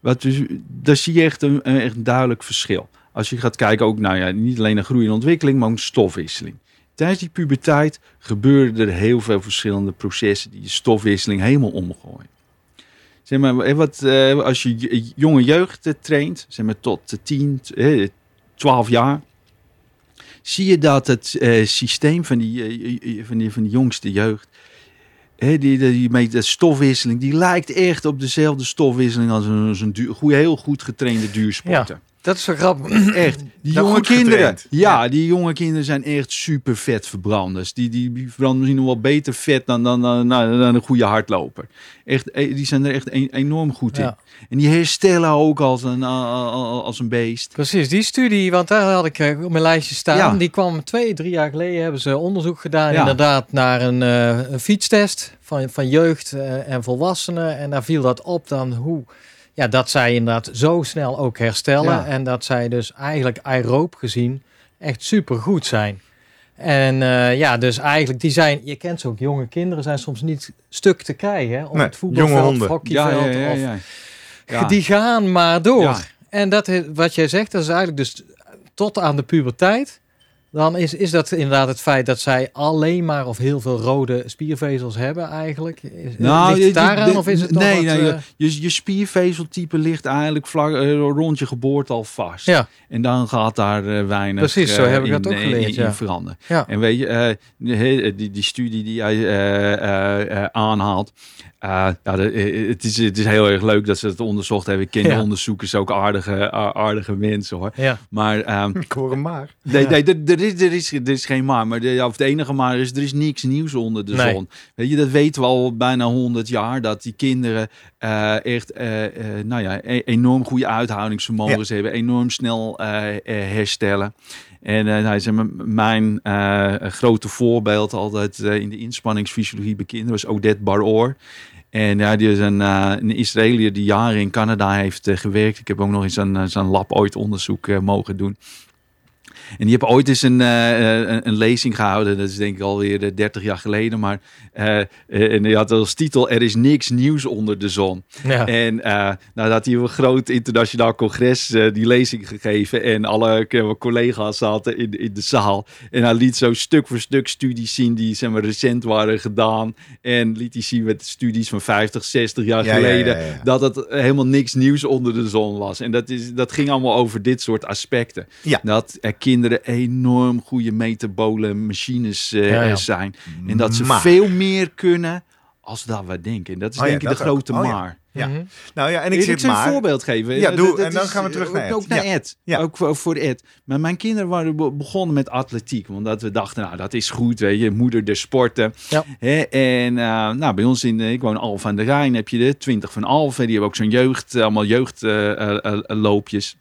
[SPEAKER 1] Wat dus, daar zie je echt een, een echt een duidelijk verschil. Als je gaat kijken, ook nou ja, niet alleen naar groei en ontwikkeling, maar ook stofwisseling. Tijdens die puberteit gebeuren er heel veel verschillende processen die je stofwisseling helemaal omgooien. Zeg maar, eh, wat, eh, als je jonge jeugd eh, traint, zeg maar tot de 10, eh, 12 jaar, zie je dat het systeem van die, van, die, van die jongste jeugd, die, die, met de stofwisseling, die lijkt echt op dezelfde stofwisseling als een, een goeie, heel goed getrainde duursporter.
[SPEAKER 3] Dat is zo grappig.
[SPEAKER 1] Echt. Die
[SPEAKER 2] Nou,
[SPEAKER 1] jonge kinderen.
[SPEAKER 2] getraind.
[SPEAKER 1] Ja, die jonge kinderen zijn echt super vet verbranders. Die, die, die verbranden misschien nog wel beter vet dan, dan, dan, dan, dan een goede hardloper. Echt, eh, die zijn er echt e- enorm goed in. En die herstellen ook als een, als een beest.
[SPEAKER 3] Precies, die studie, want daar had ik eh, op mijn lijstje staan.
[SPEAKER 1] Ja.
[SPEAKER 3] Die kwam twee, drie jaar geleden. Hebben ze onderzoek gedaan, inderdaad, naar een, een fietstest van, van jeugd en volwassenen. En daar viel dat op dan hoe, ja, dat zij inderdaad zo snel ook herstellen.
[SPEAKER 1] Ja.
[SPEAKER 3] En dat zij dus eigenlijk aeroob gezien echt super goed zijn. En eh, ja, dus eigenlijk, die zijn, je kent ze ook, jonge kinderen zijn soms niet stuk te krijgen. Hè, op
[SPEAKER 2] Nee,
[SPEAKER 3] het voetbalveld,
[SPEAKER 2] jonge honden.
[SPEAKER 3] of hockeyveld. of,
[SPEAKER 1] ja. Ja.
[SPEAKER 3] Die gaan maar door.
[SPEAKER 1] Ja.
[SPEAKER 3] En dat wat jij zegt, dat is eigenlijk dus tot aan de puberteit. Dan is, is dat inderdaad het feit dat zij alleen maar of heel veel rode spiervezels hebben eigenlijk. Is,
[SPEAKER 1] Nou,
[SPEAKER 3] ligt het daaraan of is het
[SPEAKER 1] nee,
[SPEAKER 3] wat,
[SPEAKER 1] nee,
[SPEAKER 3] eh,
[SPEAKER 1] je, je spiervezeltype ligt eigenlijk vlak, eh, rond je geboorte al vast.
[SPEAKER 3] Ja,
[SPEAKER 1] En dan gaat daar eh, weinig
[SPEAKER 3] Precies, zo heb ik
[SPEAKER 1] in,
[SPEAKER 3] dat ook geleerd,
[SPEAKER 1] in,
[SPEAKER 3] ja.
[SPEAKER 1] veranderen.
[SPEAKER 3] Ja.
[SPEAKER 1] En weet je, die, die studie die jij aanhaalt, ja, de- eh, het, is, het is heel erg leuk dat ze het onderzocht hebben. Ik ken
[SPEAKER 3] Ja.
[SPEAKER 1] ook aardige, aardige mensen hoor.
[SPEAKER 3] ja.
[SPEAKER 1] Maar ehm,
[SPEAKER 2] ik hoor hem maar.
[SPEAKER 1] Nee, nee er, er, is, er, is, er is geen maar. maar de, of het enige maar is, er is niks nieuws onder de
[SPEAKER 3] Nee.
[SPEAKER 1] zon. Weet je, dat weten we al bijna 100 jaar. Dat die kinderen eh, echt nou ja, e- enorm goede uithoudingsvermogens hebben. Enorm snel herstellen. En eh, nou, mijn eh, grote voorbeeld altijd eh, in de inspanningsfysiologie kinderen was Odette Baror. En ja, die is een, een Israëliër die jaren in Canada heeft gewerkt. Ik heb ook nog eens eh, zijn lab ooit onderzoek mogen doen. En die hebben ooit eens een, eh, een, een lezing gehouden. Dat is denk ik alweer eh, 30 jaar geleden. Maar eh, eh, en die had als titel: Er is niks nieuws onder de zon.
[SPEAKER 3] ja.
[SPEAKER 1] En eh nou, dat had hij een groot internationaal congres eh, die lezing gegeven. En alle eh, collega's zaten in, in de zaal. En hij liet zo stuk voor stuk studies zien die zeg maar, recent waren gedaan. En liet hij zien met studies van 50, 60 jaar
[SPEAKER 2] Ja, ja,
[SPEAKER 1] geleden.
[SPEAKER 2] ja, ja.
[SPEAKER 1] Dat het helemaal niks nieuws onder de zon was. En dat, is, dat ging allemaal over dit soort aspecten.
[SPEAKER 2] Ja.
[SPEAKER 1] Dat er kinderen enorm goede metabole machines eh,
[SPEAKER 3] Ja, ja.
[SPEAKER 1] zijn. En dat ze
[SPEAKER 2] Maar-
[SPEAKER 1] veel meer kunnen als dat we denken. En dat is
[SPEAKER 2] Oh ja,
[SPEAKER 1] denk ik de
[SPEAKER 2] ook.
[SPEAKER 1] grote
[SPEAKER 2] Oh
[SPEAKER 1] maar.
[SPEAKER 2] Ja.
[SPEAKER 3] Mhm.
[SPEAKER 2] Nou ja, en ik
[SPEAKER 1] Ik,
[SPEAKER 2] zit
[SPEAKER 1] zal
[SPEAKER 2] maar...
[SPEAKER 1] een voorbeeld geven.
[SPEAKER 2] Ja,
[SPEAKER 1] Eh,
[SPEAKER 2] doe,
[SPEAKER 1] dat- dat
[SPEAKER 2] en dan
[SPEAKER 1] is,
[SPEAKER 2] gaan we terug
[SPEAKER 1] eh,
[SPEAKER 2] naar
[SPEAKER 1] ook,
[SPEAKER 2] Ed.
[SPEAKER 1] Ook naar
[SPEAKER 2] Ja.
[SPEAKER 1] Ed.
[SPEAKER 2] Ja.
[SPEAKER 1] Ook voor, voor Ed. Maar mijn kinderen waren be- begonnen met atletiek. Want we dachten, nou, dat is goed, weet je. Moeder der sporten.
[SPEAKER 3] Ja.
[SPEAKER 1] Hè? En eh, nou, bij ons in, ik woon Alphen aan de Rijn, heb je de 20 van Alphen. Die hebben ook zo'n jeugd, eh, allemaal jeugdloopjes.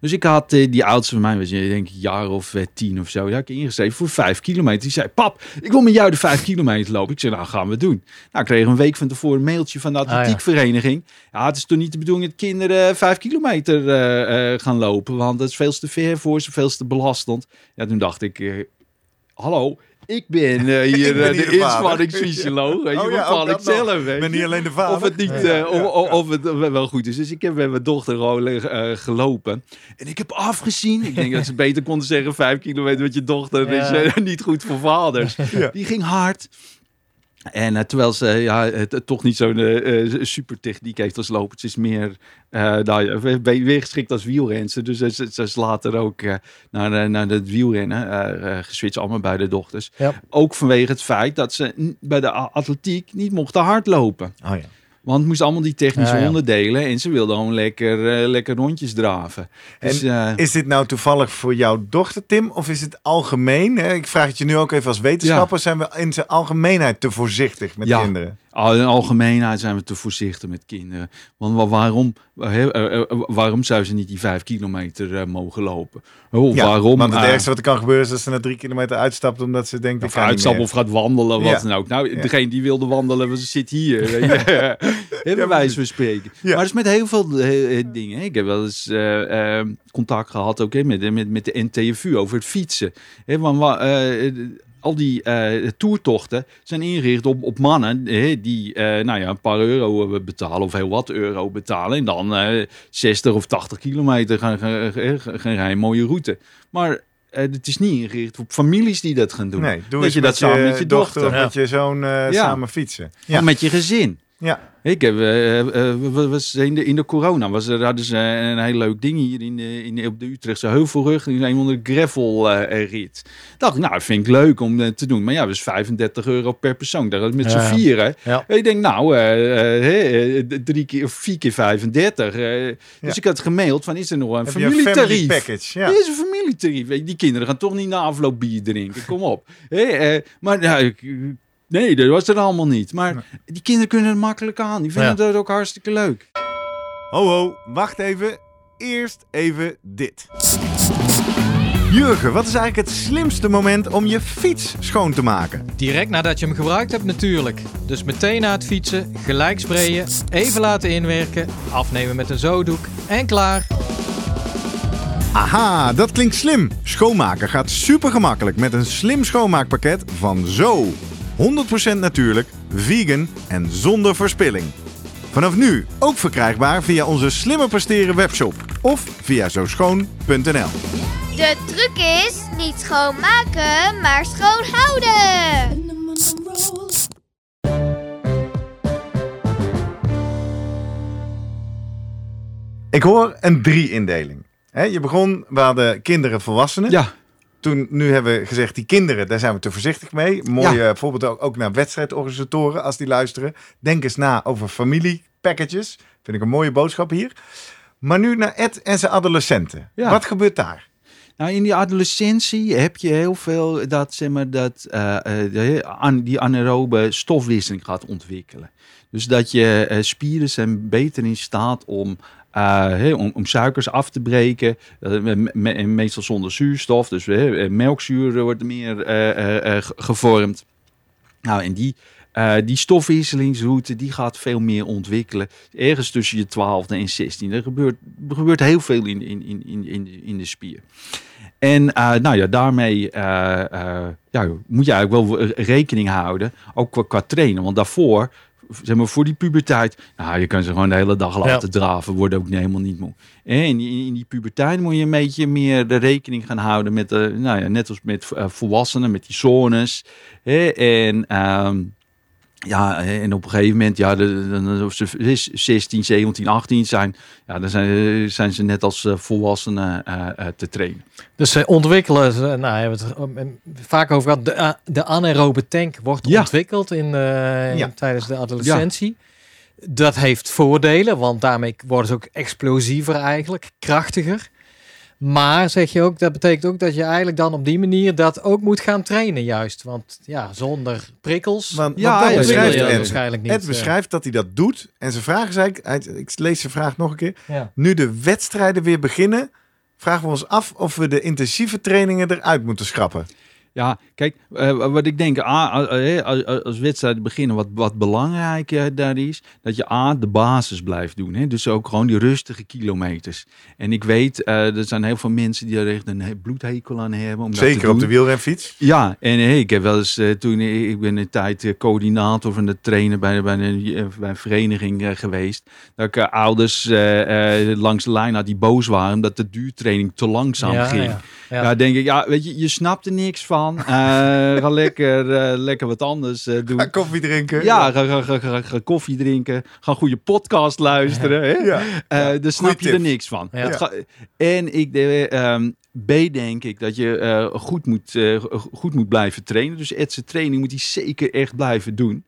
[SPEAKER 1] Dus ik had eh, die oudste van mij, was je denk ik een jaar of eh, tien of zo, ja, ik ingeschreven voor vijf kilometer. Die zei, pap, ik wil met jou de vijf kilometer lopen. Ik zei, nou gaan we doen. Nou, ik kreeg een week van tevoren een mailtje van de
[SPEAKER 3] ja.
[SPEAKER 1] atletiekvereniging. ja. het is toch niet de bedoeling dat kinderen vijf kilometer eh, eh, gaan lopen, want dat is veel te ver voor ze, veel te belastend. Ja, toen dacht ik, eh, hallo, ik ben eh, hier
[SPEAKER 2] ben
[SPEAKER 1] eh,
[SPEAKER 2] hier
[SPEAKER 1] de inspanningsfysioloog. Weet je,
[SPEAKER 2] Oh ja,
[SPEAKER 1] bepaal
[SPEAKER 2] ook
[SPEAKER 1] ik
[SPEAKER 2] dat
[SPEAKER 1] zelf.
[SPEAKER 2] Ik
[SPEAKER 1] weet
[SPEAKER 2] ben niet alleen de vader.
[SPEAKER 1] Of het, niet,
[SPEAKER 2] Ja,
[SPEAKER 1] eh, of, of- het wel goed is. Dus ik heb met mijn dochter gewoon gelopen. En ik heb afgezien. Ik denk dat ze beter konden zeggen vijf kilometer met je dochter.
[SPEAKER 3] Ja.
[SPEAKER 1] is niet goed voor vaders. Die ging hard. En eh, terwijl ze ja, het, het toch niet zo'n eh, super techniek heeft als lopen. Ze is meer eh nou, weer geschikt als wielrenster. Dus ze, ze, ze is later ook naar, naar het wielrennen geswitcht. Allemaal bij de dochters.
[SPEAKER 3] Ja.
[SPEAKER 1] Ook vanwege het feit dat ze bij de atletiek niet mochten hardlopen.
[SPEAKER 2] Oh ja.
[SPEAKER 1] Want het moest allemaal die technische
[SPEAKER 3] Ja,
[SPEAKER 1] onderdelen. En ze wilden gewoon lekker, eh, lekker rondjes draven. Dus, eh,
[SPEAKER 2] Is dit nou toevallig voor jouw dochter, Tim? Of is het algemeen? Hè? Ik vraag het je nu ook even als wetenschapper. Zijn we in zijn algemeenheid te voorzichtig met
[SPEAKER 1] Ja.
[SPEAKER 2] kinderen?
[SPEAKER 1] Al in algemeenheid zijn we te voorzichtig met kinderen. Want wa- waarom, eh, eh, waarom zou ze niet die vijf kilometer eh, mogen lopen?
[SPEAKER 2] Ja,
[SPEAKER 1] waarom?
[SPEAKER 2] Want het
[SPEAKER 1] eh,
[SPEAKER 2] ergste wat er kan gebeuren is dat ze na drie kilometer uitstapt omdat ze denkt, ik
[SPEAKER 1] Of
[SPEAKER 2] meer.
[SPEAKER 1] of gaat wandelen, wat
[SPEAKER 2] Ja.
[SPEAKER 1] dan ook. Nou, degene die wilde wandelen, was- zit hier. Hebben wij van spreken.
[SPEAKER 2] Ja.
[SPEAKER 1] Maar dat is met heel veel dingen. Ik heb wel eens contact gehad ook, met, met, met de NTFU over het fietsen. Hè, want, wa- al die eh toertochten zijn ingericht op, op mannen hè, die eh, nou ja, een paar euro eh, betalen of heel wat euro betalen. En dan eh 60 of 80 kilometer gaan, gaan, gaan, gaan rijden. Mooie route. Maar het is niet ingericht op families die dat gaan doen.
[SPEAKER 2] Nee, doe
[SPEAKER 1] Dat
[SPEAKER 2] eens
[SPEAKER 1] je
[SPEAKER 2] met
[SPEAKER 1] dat samen met je
[SPEAKER 2] dochter of
[SPEAKER 1] dochter.
[SPEAKER 2] met je zoon
[SPEAKER 1] Ja.
[SPEAKER 2] samen fietsen.
[SPEAKER 1] Of met je gezin.
[SPEAKER 2] Ja.
[SPEAKER 1] Ik heb, eh, eh, we- was in, de, in de corona was er, hadden ze een heel leuk ding hier in de, in, op de Utrechtse Heuvelrug. Een onder gravel eh, rit. Dacht nou, vind ik leuk om eh, te doen. Maar ja, dat is 35 euro per persoon. Dat met z'n vieren.
[SPEAKER 3] Ja.
[SPEAKER 1] Ik denk, nou, eh, eh, eh, drie keer of vier keer 35. eh.
[SPEAKER 2] Ja.
[SPEAKER 1] Dus ik had gemaild van, is er nog een
[SPEAKER 2] Heb je een
[SPEAKER 1] familietarief?
[SPEAKER 2] package? Ja.
[SPEAKER 1] Is een familietarief. Die kinderen gaan toch niet na afloop bier drinken. Kom op. Hé, eh, maar ja, ik- nee, dat was er allemaal niet. Maar die kinderen kunnen het makkelijk aan. Die vinden
[SPEAKER 3] Ja.
[SPEAKER 1] dat ook hartstikke leuk.
[SPEAKER 2] Ho ho, wacht even. Eerst even dit. Jurgen, wat is eigenlijk het slimste moment om je fiets schoon te maken?
[SPEAKER 3] Direct nadat je hem gebruikt hebt natuurlijk. Dus meteen na het fietsen, gelijk sprayen, even laten inwerken, afnemen met een zodoek en klaar.
[SPEAKER 2] Aha, dat klinkt slim. Schoonmaken gaat super gemakkelijk met een slim schoonmaakpakket van Zo. 100% natuurlijk, vegan en zonder verspilling. Vanaf nu ook verkrijgbaar via onze slimmer presteren webshop of via zoschoon.nl.
[SPEAKER 4] De truc is niet schoonmaken, maar schoon houden.
[SPEAKER 2] Ik hoor een drie-indeling. Hè, je begon, we hadden kinderen, volwassenen.
[SPEAKER 1] Ja,
[SPEAKER 2] Toen, nu hebben we gezegd, die kinderen, daar zijn we te voorzichtig mee. Mooi eh, voorbeeld ook, ook naar wedstrijdorganisatoren, als die luisteren. Denk eens na over familiepackages. Vind ik een mooie boodschap hier. Maar nu naar Ed en zijn adolescenten.
[SPEAKER 1] Ja.
[SPEAKER 2] Wat gebeurt daar?
[SPEAKER 1] Nou, in die adolescentie heb je heel veel dat, zeg maar, dat eh, eh, de, an, die anaerobe stofwisseling gaat ontwikkelen. Dus dat je eh, spieren zijn beter in staat om, eh, om, suikers af te breken. me- me- meestal zonder zuurstof. Dus eh, melkzuur wordt meer eh, eh, ge- gevormd. Nou, en die, die stofwisselingsroute die gaat veel meer ontwikkelen. Ergens tussen je twaalfde en 16. Er gebeurt, er gebeurt heel veel in, in, in, in, in, de, spier. En nou ja, daarmee moet je eigenlijk wel rekening houden. Ook qua trainen. Want daarvoor, zeg maar voor die puberteit. Nou, je kan ze gewoon de hele dag laten draven. Worden ook helemaal niet moe. En in, die- in die puberteit moet je een beetje meer de rekening gaan houden met de, nou ja, net als met eh, volwassenen, met die zones. Hè? En ehm, Ja, en op een gegeven moment, ja, de- dan ze is 16, 17, 18 zijn, ja, dan zijn, zijn ze net als eh, volwassenen eh, eh, te trainen.
[SPEAKER 3] Dus ze ontwikkelen, ze, nou, we hebben het eh, vaak over gehad, de, de anaerobe tank wordt
[SPEAKER 1] Ja.
[SPEAKER 3] ontwikkeld in, eh, in-
[SPEAKER 2] Ja.
[SPEAKER 3] tijdens de adolescentie. Dat heeft voordelen, want daarmee worden ze ook explosiever eigenlijk, krachtiger. Maar zeg je ook, dat betekent ook dat je eigenlijk dan op die manier dat ook moet gaan trainen juist. Want ja, zonder prikkels
[SPEAKER 2] Want,
[SPEAKER 1] Ja,
[SPEAKER 2] want dat beschrijft Ed.
[SPEAKER 3] waarschijnlijk niet.
[SPEAKER 2] Ed
[SPEAKER 3] eh.
[SPEAKER 2] beschrijft dat hij dat doet. En zijn vraag is eigenlijk, ik lees zijn vraag nog een keer.
[SPEAKER 3] Ja.
[SPEAKER 2] Nu de wedstrijden weer beginnen, vragen we ons af of we de intensieve trainingen eruit moeten schrappen.
[SPEAKER 1] Ja, kijk, eh, wat ik denk, A, als, als wedstrijden beginnen, wat, wat belangrijk eh, daar is, dat je A, de basis blijft doen. Hè? Dus ook gewoon die rustige kilometers. En ik weet, eh, er zijn heel veel mensen die er echt een he- bloedhekel aan hebben. Om dat te
[SPEAKER 2] Zeker op de wielrenfiets.
[SPEAKER 1] Ja, en hey, ik heb wel eens toen ik ben een tijd coördinator van de trainer bij, bij, een, bij een vereniging geweest. Dat ik eh, ouders langs de lijn had die boos waren omdat de duurtraining te langzaam
[SPEAKER 3] Ja,
[SPEAKER 1] ging.
[SPEAKER 3] ja.
[SPEAKER 1] Ja.
[SPEAKER 3] Ja.
[SPEAKER 1] denk ik, ja, weet je, je snapt er niks van. Eh, ga lekker, eh, lekker wat anders eh, doen.
[SPEAKER 2] Ga koffie drinken.
[SPEAKER 1] Ja, ga, ga, ga, ga, ga koffie drinken. Ga een goede podcast luisteren. Hè?
[SPEAKER 2] Ja.
[SPEAKER 1] Eh, daar snap je
[SPEAKER 2] tip.
[SPEAKER 1] er niks van.
[SPEAKER 3] Ja.
[SPEAKER 1] Het ga- en ik, de, ehm, B denk ik dat je eh, goed, moet, eh, goed moet blijven trainen. Dus Ed's training moet hij zeker echt blijven doen.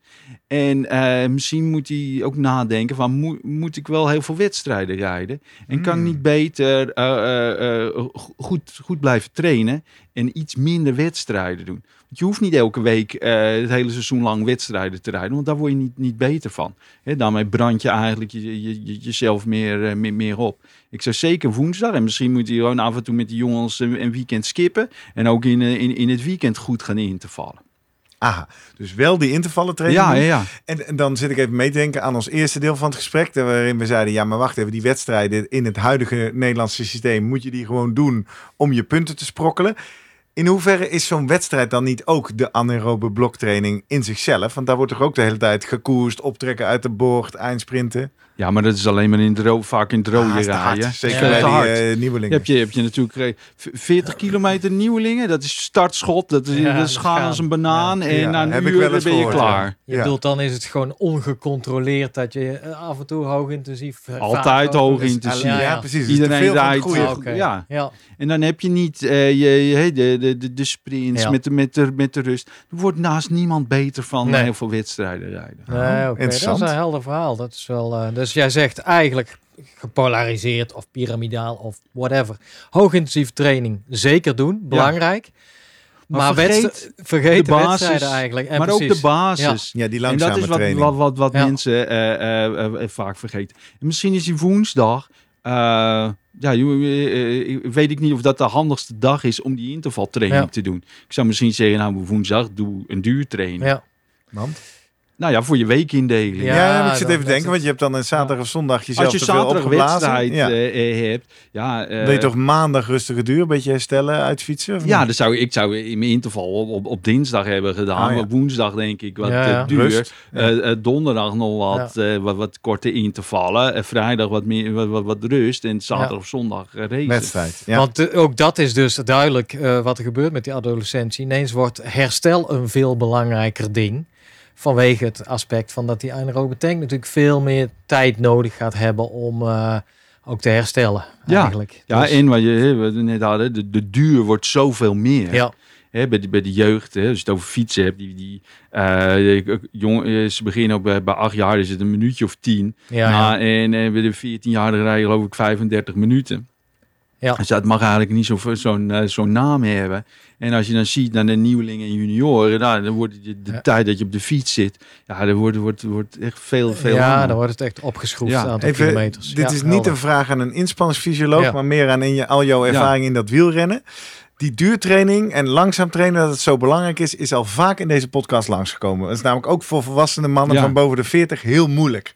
[SPEAKER 1] En eh, misschien moet hij ook nadenken van moet, moet ik wel heel veel wedstrijden rijden? En kan ik
[SPEAKER 2] Hmm.
[SPEAKER 1] niet beter eh, eh, eh, go- goed, goed blijven trainen en iets minder wedstrijden doen? Want je hoeft niet elke week eh, het hele seizoen lang wedstrijden te rijden, want daar word je niet, niet beter van. Daarmee brand je eigenlijk je, je, je- jezelf meer, eh, meer, meer op. Ik zou zeker woensdag, en misschien moet je gewoon af en toe met de jongens een, een weekend skippen. En ook in, eh, in, in het weekend goed gaan in te vallen.
[SPEAKER 2] Aha, dus wel die intervallen training
[SPEAKER 1] Ja, ja, ja.
[SPEAKER 2] En, en dan zit ik even mee te denken aan ons eerste deel van het gesprek. Waarin we zeiden, ja maar wacht even, die wedstrijden in het huidige Nederlandse systeem moet je die gewoon doen om je punten te sprokkelen. In hoeverre is zo'n wedstrijd dan niet ook de anaerobe bloktraining in zichzelf? Want daar wordt toch ook de hele tijd gekoerst, optrekken uit de bocht, eindsprinten.
[SPEAKER 1] Ja, maar dat is alleen maar in ro- vaak in het rode
[SPEAKER 2] Ah,
[SPEAKER 1] rijden.
[SPEAKER 2] Zeker
[SPEAKER 3] Ja.
[SPEAKER 2] bij die
[SPEAKER 1] hard.
[SPEAKER 2] eh, nieuwelingen.
[SPEAKER 1] heb je, heb je natuurlijk eh, v- 40 kilometer nieuwelingen. Dat is startschot. Dat is,
[SPEAKER 3] Ja,
[SPEAKER 1] dat is
[SPEAKER 3] dat
[SPEAKER 1] gaan
[SPEAKER 3] gaan.
[SPEAKER 1] als een banaan.
[SPEAKER 3] Ja.
[SPEAKER 1] En
[SPEAKER 2] Ja,
[SPEAKER 1] na een
[SPEAKER 2] heb ik
[SPEAKER 1] uur
[SPEAKER 2] wel eens
[SPEAKER 1] ben je
[SPEAKER 2] gehoord,
[SPEAKER 1] klaar.
[SPEAKER 3] Je
[SPEAKER 2] Ja.
[SPEAKER 3] bedoelt dan is het gewoon ongecontroleerd dat je eh, af en toe hoog intensief. eh,
[SPEAKER 1] Altijd hoog intensief.
[SPEAKER 2] Ja, precies. Dus
[SPEAKER 1] Iedereen rijdt, eh,
[SPEAKER 3] Ah.
[SPEAKER 1] Ja.
[SPEAKER 3] ja.
[SPEAKER 1] En dan heb je niet eh, je, je- de, de, de, de sprints
[SPEAKER 3] Ja.
[SPEAKER 1] met, de, met, de, met de rust. Er wordt naast niemand beter van
[SPEAKER 3] Nee.
[SPEAKER 1] heel veel wedstrijden rijden.
[SPEAKER 3] Nee, dat is een helder verhaal. Dat is wel, eh, dus jij zegt eigenlijk gepolariseerd of piramidaal of whatever. Hoogintensieve training zeker doen, belangrijk. Maar,
[SPEAKER 1] Maar vergeet
[SPEAKER 3] de,
[SPEAKER 1] basis,
[SPEAKER 3] wedstrijden eigenlijk. En
[SPEAKER 1] maar ook de basis.
[SPEAKER 2] Ja, die
[SPEAKER 1] En
[SPEAKER 2] langzame
[SPEAKER 1] dat is wat,
[SPEAKER 2] training.
[SPEAKER 1] wat, wat, wat
[SPEAKER 3] Ja.
[SPEAKER 1] mensen eh, eh, eh, vaak vergeten. En misschien is die woensdag. Ja, eh, eh, weet ik niet of dat de handigste dag is om die intervaltraining
[SPEAKER 3] Ja.
[SPEAKER 1] te doen. Ik zou misschien zeggen, nou woensdag doe een duurtraining.
[SPEAKER 3] Ja.
[SPEAKER 2] Want?
[SPEAKER 1] Nou ja, voor je weekindeling.
[SPEAKER 3] Ja,
[SPEAKER 2] Ja, maar ik zit even te denken, want je hebt dan een zaterdag of zondag jezelf
[SPEAKER 1] Als je
[SPEAKER 2] te veel
[SPEAKER 1] zaterdag
[SPEAKER 2] opgeblazen.
[SPEAKER 1] wedstrijd
[SPEAKER 2] Ja.
[SPEAKER 1] eh, eh, hebt, ja, eh,
[SPEAKER 2] Wil je toch maandag rustige duur, een beetje herstellen, uitfietsen? of
[SPEAKER 1] Ja, dat zou, ik zou in mijn interval op, op, op dinsdag hebben gedaan.
[SPEAKER 2] Ah, ja.
[SPEAKER 1] Op woensdag denk ik wat
[SPEAKER 3] Ja,
[SPEAKER 1] eh,
[SPEAKER 3] ja.
[SPEAKER 1] duur.
[SPEAKER 2] Rust. Ja.
[SPEAKER 1] Eh, eh, donderdag nog wat, eh, wat, wat korte intervallen. En vrijdag wat, meer, wat, wat, wat rust. En zaterdag
[SPEAKER 3] Ja.
[SPEAKER 1] of zondag eh, racen.
[SPEAKER 2] wedstrijd. Ja.
[SPEAKER 3] Want eh, ook dat is dus duidelijk eh, wat er gebeurt met die adolescentie. Ineens wordt herstel een veel belangrijker ding. Vanwege het aspect van dat die anaerobe tank natuurlijk veel meer tijd nodig gaat hebben om eh, ook te herstellen.
[SPEAKER 1] Ja.
[SPEAKER 3] Eigenlijk.
[SPEAKER 1] Ja,
[SPEAKER 3] Dus-
[SPEAKER 1] en wat je net hadden, de, de duur wordt zoveel meer.
[SPEAKER 3] ja.
[SPEAKER 1] Hè, bij, de, bij de jeugd, hè, als je het over fietsen hebt, die, die, jong, eh, ze beginnen ook bij, bij acht jaar, is het een minuutje of tien.
[SPEAKER 3] Ja, ja.
[SPEAKER 1] en eh, bij de 14-jarige rijden geloof ik 35 minuten.
[SPEAKER 3] Ja.
[SPEAKER 1] Dus dat mag eigenlijk niet zo- zo'n eh, zo'n naam hebben. En als je dan ziet naar de nieuwelingen en junioren, nou, dan wordt de, de
[SPEAKER 3] Ja.
[SPEAKER 1] tijd dat je op de fiets zit, ja, dan wordt, wordt, wordt echt veel, veel
[SPEAKER 3] ja,
[SPEAKER 1] langer.
[SPEAKER 3] dan wordt het echt opgeschroefd,
[SPEAKER 1] Ja.
[SPEAKER 3] het aantal
[SPEAKER 2] Even,
[SPEAKER 3] kilometers.
[SPEAKER 2] dit
[SPEAKER 3] Ja,
[SPEAKER 2] is niet een vraag aan een inspanningsfysioloog,
[SPEAKER 3] Ja.
[SPEAKER 2] maar meer aan in je, al jouw ervaring in dat wielrennen. Die duurtraining en langzaam trainen, dat het zo belangrijk is, is al vaak in deze podcast langsgekomen. Dat is namelijk ook voor volwassene mannen
[SPEAKER 1] Ja.
[SPEAKER 2] van boven de 40 heel moeilijk.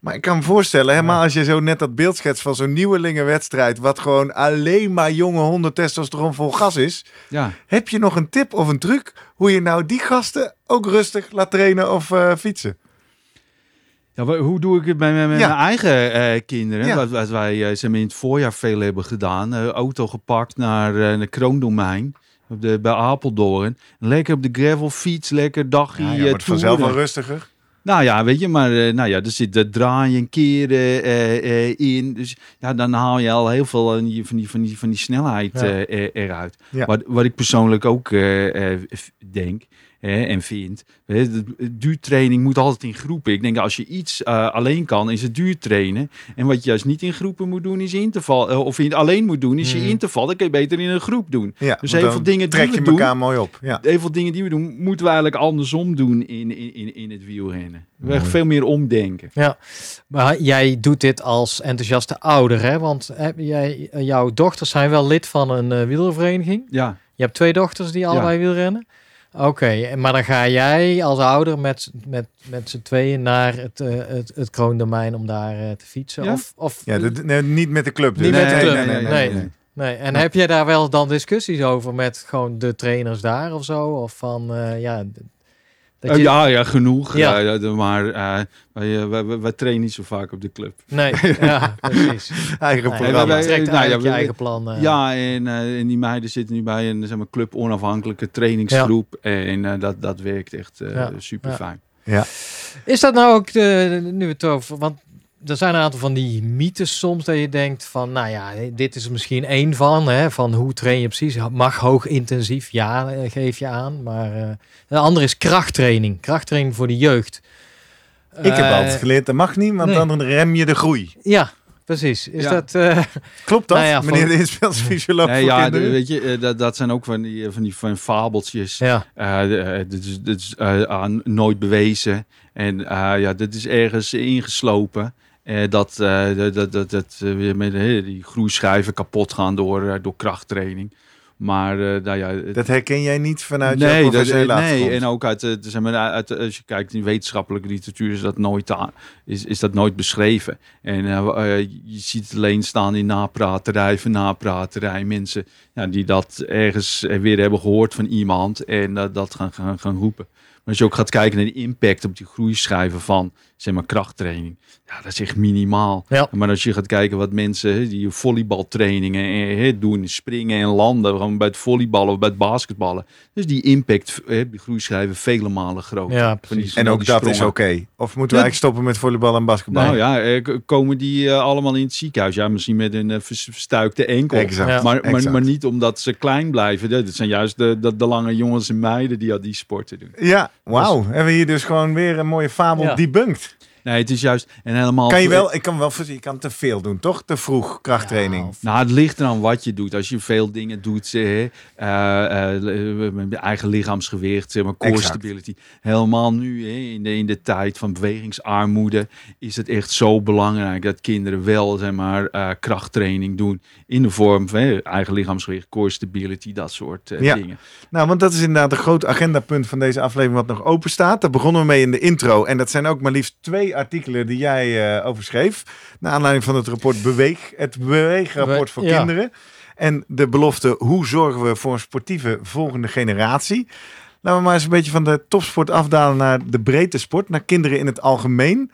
[SPEAKER 2] Maar ik kan me voorstellen, helemaal als je zo net dat beeld schetst van zo'n nieuwelingenwedstrijd, wat gewoon alleen maar jonge honden testosteron vol gas is.
[SPEAKER 1] Ja.
[SPEAKER 2] Heb je nog een tip of een truc hoe je nou die gasten ook rustig laat trainen of eh, fietsen?
[SPEAKER 1] Ja, hoe doe ik het bij, mijn- met
[SPEAKER 2] Ja.
[SPEAKER 1] mijn eigen eh, kinderen?
[SPEAKER 2] Ja.
[SPEAKER 1] Wat, wat wij maar, in het voorjaar veel hebben gedaan. Auto gepakt naar uh, de kroondomein. Op de, bij Apeldoorn. Lekker op de gravelfiets, lekker dagje
[SPEAKER 2] Ja, wordt vanzelf wel rustiger.
[SPEAKER 1] Nou ja, weet je, maar eh, nou ja, er zit de draaien, keren eh, eh, in. Dus ja, dan haal je al heel veel van die, van die, van die, van die snelheid
[SPEAKER 3] Ja.
[SPEAKER 1] eruit.
[SPEAKER 2] Ja.
[SPEAKER 1] Wat, wat ik persoonlijk ook denk hè, en vind. Hè, de, de duurtraining moet altijd in groepen. Ik denk als je iets eh, alleen kan, is het duurtrainen. En wat je juist niet in groepen moet doen, is interval. eh, of je het alleen moet doen, is je interval. Dat kun je beter in een groep doen.
[SPEAKER 2] Ja,
[SPEAKER 1] Dus heel
[SPEAKER 2] dan
[SPEAKER 1] veel dingen die
[SPEAKER 2] trek
[SPEAKER 1] we
[SPEAKER 2] je
[SPEAKER 1] doen-
[SPEAKER 2] elkaar mooi op. Ja.
[SPEAKER 1] Heel veel dingen die we doen, moeten we eigenlijk andersom doen in, in, in, in het wielrennen. We veel meer omdenken.
[SPEAKER 3] Maar jij doet dit als enthousiaste ouder, hè? Want heb jij, jouw dochters zijn wel lid van een eh wielervereniging.
[SPEAKER 1] Ja,
[SPEAKER 3] Je hebt twee dochters die allebei wielrennen. Oké, maar dan ga jij als ouder met, met, met z'n tweeën naar het, eh, het, het kroondomein om daar eh, te fietsen?
[SPEAKER 1] Ja.
[SPEAKER 3] Of, of
[SPEAKER 2] Ja, dat- nee, niet met de club. dus.
[SPEAKER 3] Niet met de
[SPEAKER 2] Nee,
[SPEAKER 3] club,
[SPEAKER 2] nee, nee, nee,
[SPEAKER 3] nee.
[SPEAKER 2] nee.
[SPEAKER 3] Nee, en heb je daar wel dan discussies over met gewoon de trainers daar of zo? Of van, eh, ja...
[SPEAKER 1] Eh,
[SPEAKER 3] je,
[SPEAKER 1] ja, ja, genoeg.
[SPEAKER 3] Ja.
[SPEAKER 1] Ja. ja, maar eh, wij, eh, wij, wij, wij trainen niet zo vaak op de club.
[SPEAKER 3] Nee, ja, precies.
[SPEAKER 2] Eigen
[SPEAKER 1] wij-
[SPEAKER 3] Trekt
[SPEAKER 1] nou ja,
[SPEAKER 3] je eigen plan. eh.
[SPEAKER 1] Ja, en, eh, en die meiden zitten nu bij een zeg maar, club onafhankelijke trainingsgroep. En eh, dat, dat werkt echt eh,
[SPEAKER 3] Ja.
[SPEAKER 1] super
[SPEAKER 3] Ja.
[SPEAKER 1] fijn.
[SPEAKER 3] Is dat nou ook, de, nu het over... Want er zijn een aantal van die mythes soms dat je denkt van... Nou ja, dit is er misschien één van. Hè, van hoe train je precies? Mag hoog intensief? Ja, eh, geef je aan. Maar eh de andere is krachttraining. Krachttraining voor de jeugd.
[SPEAKER 2] Ik heb
[SPEAKER 3] Eh,
[SPEAKER 2] altijd geleerd, dat mag niet, want
[SPEAKER 3] nee.
[SPEAKER 2] dan rem je de groei.
[SPEAKER 3] Ja, precies. Is
[SPEAKER 1] Ja.
[SPEAKER 3] dat... eh,
[SPEAKER 2] Klopt dat,
[SPEAKER 3] Nou ja,
[SPEAKER 2] meneer
[SPEAKER 3] van-
[SPEAKER 2] de inspelsfysioloog
[SPEAKER 1] Nee,
[SPEAKER 2] voor
[SPEAKER 1] ja,
[SPEAKER 2] kinderen?
[SPEAKER 1] de- weet je, dat, dat zijn ook van die, van die van fabeltjes.
[SPEAKER 3] ja,
[SPEAKER 1] dit is, dit is aan nooit bewezen. En eh, ja, dit is ergens ingeslopen. Eh, dat, eh, dat, dat, dat, dat eh, weer met eh, die groeischijven kapot gaan door, door krachttraining. Maar nou ja,
[SPEAKER 2] Dat herken jij niet vanuit je
[SPEAKER 1] nee, dat,
[SPEAKER 2] professionele
[SPEAKER 1] nee,
[SPEAKER 2] achtergrond?
[SPEAKER 1] en ook uit, zeg maar, uit, als je kijkt in wetenschappelijke literatuur is dat nooit, is, is dat nooit beschreven. En eh, je ziet het alleen staan in napraterij, van napraterij, mensen ja, die dat ergens weer hebben gehoord van iemand en dat dat gaan, gaan, gaan roepen. Maar als je ook gaat kijken naar de impact op die groeischijven van zeg maar, krachttraining, ja, dat is echt minimaal.
[SPEAKER 3] Ja.
[SPEAKER 1] Maar als je gaat kijken wat mensen die volleybaltrainingen eh, hè, doen, springen en landen, gewoon bij het volleyballen of bij het basketballen. Dus die impact, hè, die groeischijven vele malen groter.
[SPEAKER 3] ja,
[SPEAKER 1] die-
[SPEAKER 2] En ook dat is oké. Of moeten we
[SPEAKER 1] Ja.
[SPEAKER 2] eigenlijk stoppen met volleybal en basketbal?
[SPEAKER 1] Nou ja, eh, komen die eh, allemaal in het ziekenhuis? Ja, misschien met een eh, vers- verstuikte enkel.
[SPEAKER 2] Exact.
[SPEAKER 3] Ja.
[SPEAKER 1] Maar, maar,
[SPEAKER 2] exact.
[SPEAKER 1] maar niet omdat ze klein blijven. Dat zijn juist de, de, de lange jongens en meiden die al die sporten doen.
[SPEAKER 2] Ja, wauw. Hebben we hier dus gewoon weer een mooie fabel
[SPEAKER 3] Ja.
[SPEAKER 2] debunked.
[SPEAKER 1] Nee, het is juist en helemaal.
[SPEAKER 2] Kan je wel, ik kan wel je kan te veel doen, toch? Te vroeg krachttraining.
[SPEAKER 3] Ja, of-
[SPEAKER 1] Nou, het ligt eraan wat je doet. Als je veel dingen doet, zeg, hè, eh, eh, eigen lichaamsgewicht, zeg maar, core
[SPEAKER 2] Exact.
[SPEAKER 1] stability. Helemaal nu, hè, in, de, in de tijd van bewegingsarmoede, is het echt zo belangrijk dat kinderen wel, zeg maar, eh, krachttraining doen. In de vorm van hè, eigen lichaamsgewicht, core stability, dat soort
[SPEAKER 2] Ja.
[SPEAKER 1] dingen.
[SPEAKER 2] Nou, want dat is inderdaad een groot agendapunt van deze aflevering wat nog open staat. Daar begonnen we mee in de intro. En dat zijn ook maar liefst twee artikelen die jij eh overschreef. Naar aanleiding van het rapport Beweeg. Het Beweegrapport voor
[SPEAKER 3] Ja.
[SPEAKER 2] kinderen. En de belofte, hoe zorgen we voor een sportieve volgende generatie? Laten we maar eens een beetje van de topsport afdalen naar de breedte sport. Naar kinderen in het algemeen.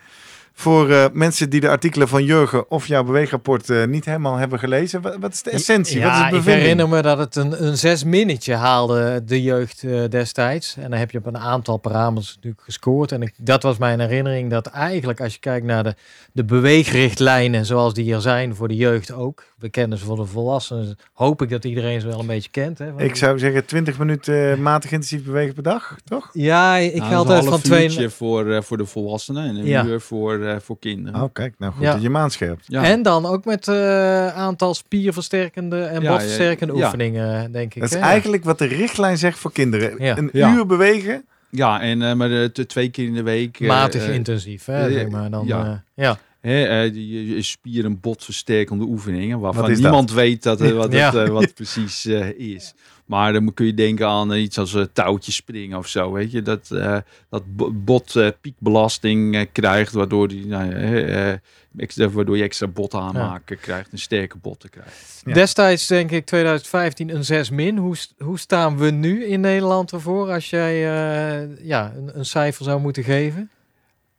[SPEAKER 2] Voor eh, mensen die de artikelen van Jurgen of jouw beweegrapport eh, niet helemaal hebben gelezen. Wat, wat is de essentie? wat is het
[SPEAKER 3] ik herinner me dat het een, een zes minnetje haalde de jeugd eh, destijds. En dan heb je op een aantal parameters natuurlijk gescoord. En ik, dat was mijn herinnering dat eigenlijk als je kijkt naar de, de beweegrichtlijnen zoals die er zijn voor de jeugd ook. We kennen ze voor de volwassenen. Hoop ik dat iedereen ze wel een beetje kent. Hè?
[SPEAKER 2] Ik zou zeggen 20 minuten eh, matig intensief bewegen per dag, toch?
[SPEAKER 3] Ja, ik
[SPEAKER 1] Nou,
[SPEAKER 3] ga altijd
[SPEAKER 1] een
[SPEAKER 3] van
[SPEAKER 1] half
[SPEAKER 3] twee...
[SPEAKER 1] uurtje voor, eh, voor de volwassenen en een
[SPEAKER 3] Ja.
[SPEAKER 1] uur voor, eh, voor kinderen.
[SPEAKER 2] Oh, kijk, nou goed
[SPEAKER 3] Ja.
[SPEAKER 2] dat je maan scherpt.
[SPEAKER 1] Ja.
[SPEAKER 3] En dan ook met een aantal spierversterkende en
[SPEAKER 1] Ja,
[SPEAKER 3] botversterkende
[SPEAKER 1] ja, ja.
[SPEAKER 3] oefeningen, denk ik.
[SPEAKER 2] Dat is
[SPEAKER 3] hè?
[SPEAKER 2] eigenlijk wat de richtlijn zegt voor kinderen.
[SPEAKER 3] Ja.
[SPEAKER 2] Een
[SPEAKER 1] Ja.
[SPEAKER 2] uur bewegen.
[SPEAKER 1] Ja, en eh, maar de, de twee keer in de week. eh,
[SPEAKER 3] Matig
[SPEAKER 1] eh,
[SPEAKER 3] intensief, hè,
[SPEAKER 1] eh,
[SPEAKER 3] zeg maar. Dan,
[SPEAKER 1] ja.
[SPEAKER 3] ja.
[SPEAKER 1] Hè, eh, je spier- en botversterkende oefeningen, waarvan niemand weet dat, eh, wat,
[SPEAKER 3] Ja.
[SPEAKER 1] het, eh, wat het precies eh, is. Maar dan kun je denken aan eh, iets als eh, touwtjes springen of zo, weet je. Dat, eh, dat bo- bot piekbelasting krijgt, waardoor, die, nou, extra, waardoor je extra bot aanmaken krijgt en sterke botten krijgt.
[SPEAKER 2] Ja.
[SPEAKER 3] Destijds denk ik 2015 een 6 min. Hoe, hoe staan we nu in Nederland ervoor als jij ja, een, een cijfer zou moeten geven?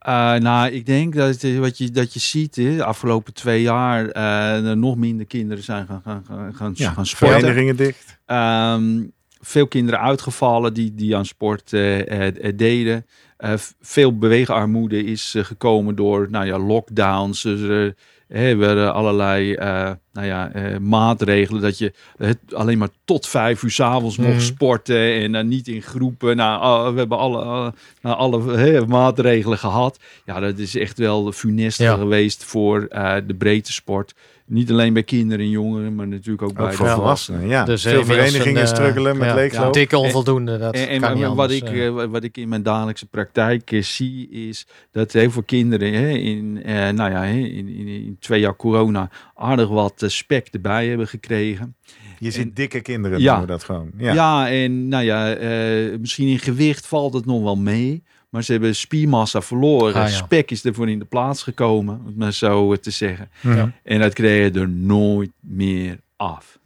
[SPEAKER 1] Eh, nou, ik denk dat, het, wat je, dat je ziet, de afgelopen twee jaar eh, er nog minder kinderen zijn gaan, gaan, gaan, gaan,
[SPEAKER 2] Ja,
[SPEAKER 1] gaan sporten.
[SPEAKER 2] verenigingen dicht.
[SPEAKER 1] Ehm, veel kinderen uitgevallen die, die aan sport eh, eh, deden. Eh, veel beweegarmoede is eh, gekomen door nou ja, lockdowns. Dus, hè, we allerlei eh, nou ja, eh, maatregelen dat je het alleen maar tot vijf uur s'avonds
[SPEAKER 3] Mhm.
[SPEAKER 1] mocht sporten en dan niet in groepen. Nou, ah, we hebben alle, ah, nou, alle maatregelen gehad. Ja, dat is echt wel funest
[SPEAKER 3] Ja.
[SPEAKER 1] geweest voor eh, de breedte sport. Niet alleen bij kinderen en jongeren, maar natuurlijk ook, bij
[SPEAKER 2] Ook voor
[SPEAKER 1] de
[SPEAKER 2] volwassenen, ja.
[SPEAKER 3] Dus,
[SPEAKER 2] Veel verenigingen
[SPEAKER 3] een, eh,
[SPEAKER 2] struggelen met
[SPEAKER 3] ja,
[SPEAKER 2] leegloop.
[SPEAKER 3] Dikke onvoldoende, dat
[SPEAKER 1] En, en
[SPEAKER 3] kan niet
[SPEAKER 1] wat,
[SPEAKER 3] anders,
[SPEAKER 1] ik,
[SPEAKER 3] eh.
[SPEAKER 1] eh, wat ik in mijn dagelijkse praktijk zie, is dat heel veel kinderen hè, in, eh, nou ja, hè, in, in, in twee jaar corona aardig wat spek erbij hebben gekregen.
[SPEAKER 2] Je ziet
[SPEAKER 1] En-
[SPEAKER 2] dikke kinderen
[SPEAKER 1] Ja.
[SPEAKER 2] dat gewoon. Ja.
[SPEAKER 1] Ja, en nou ja, eh, misschien in gewicht valt het nog wel mee. Maar ze hebben spiermassa verloren.
[SPEAKER 3] Ah, ja.
[SPEAKER 1] Spek is ervoor in de plaats gekomen, om het maar zo te zeggen.
[SPEAKER 2] Mhm.
[SPEAKER 1] En dat kreeg je er nooit meer af.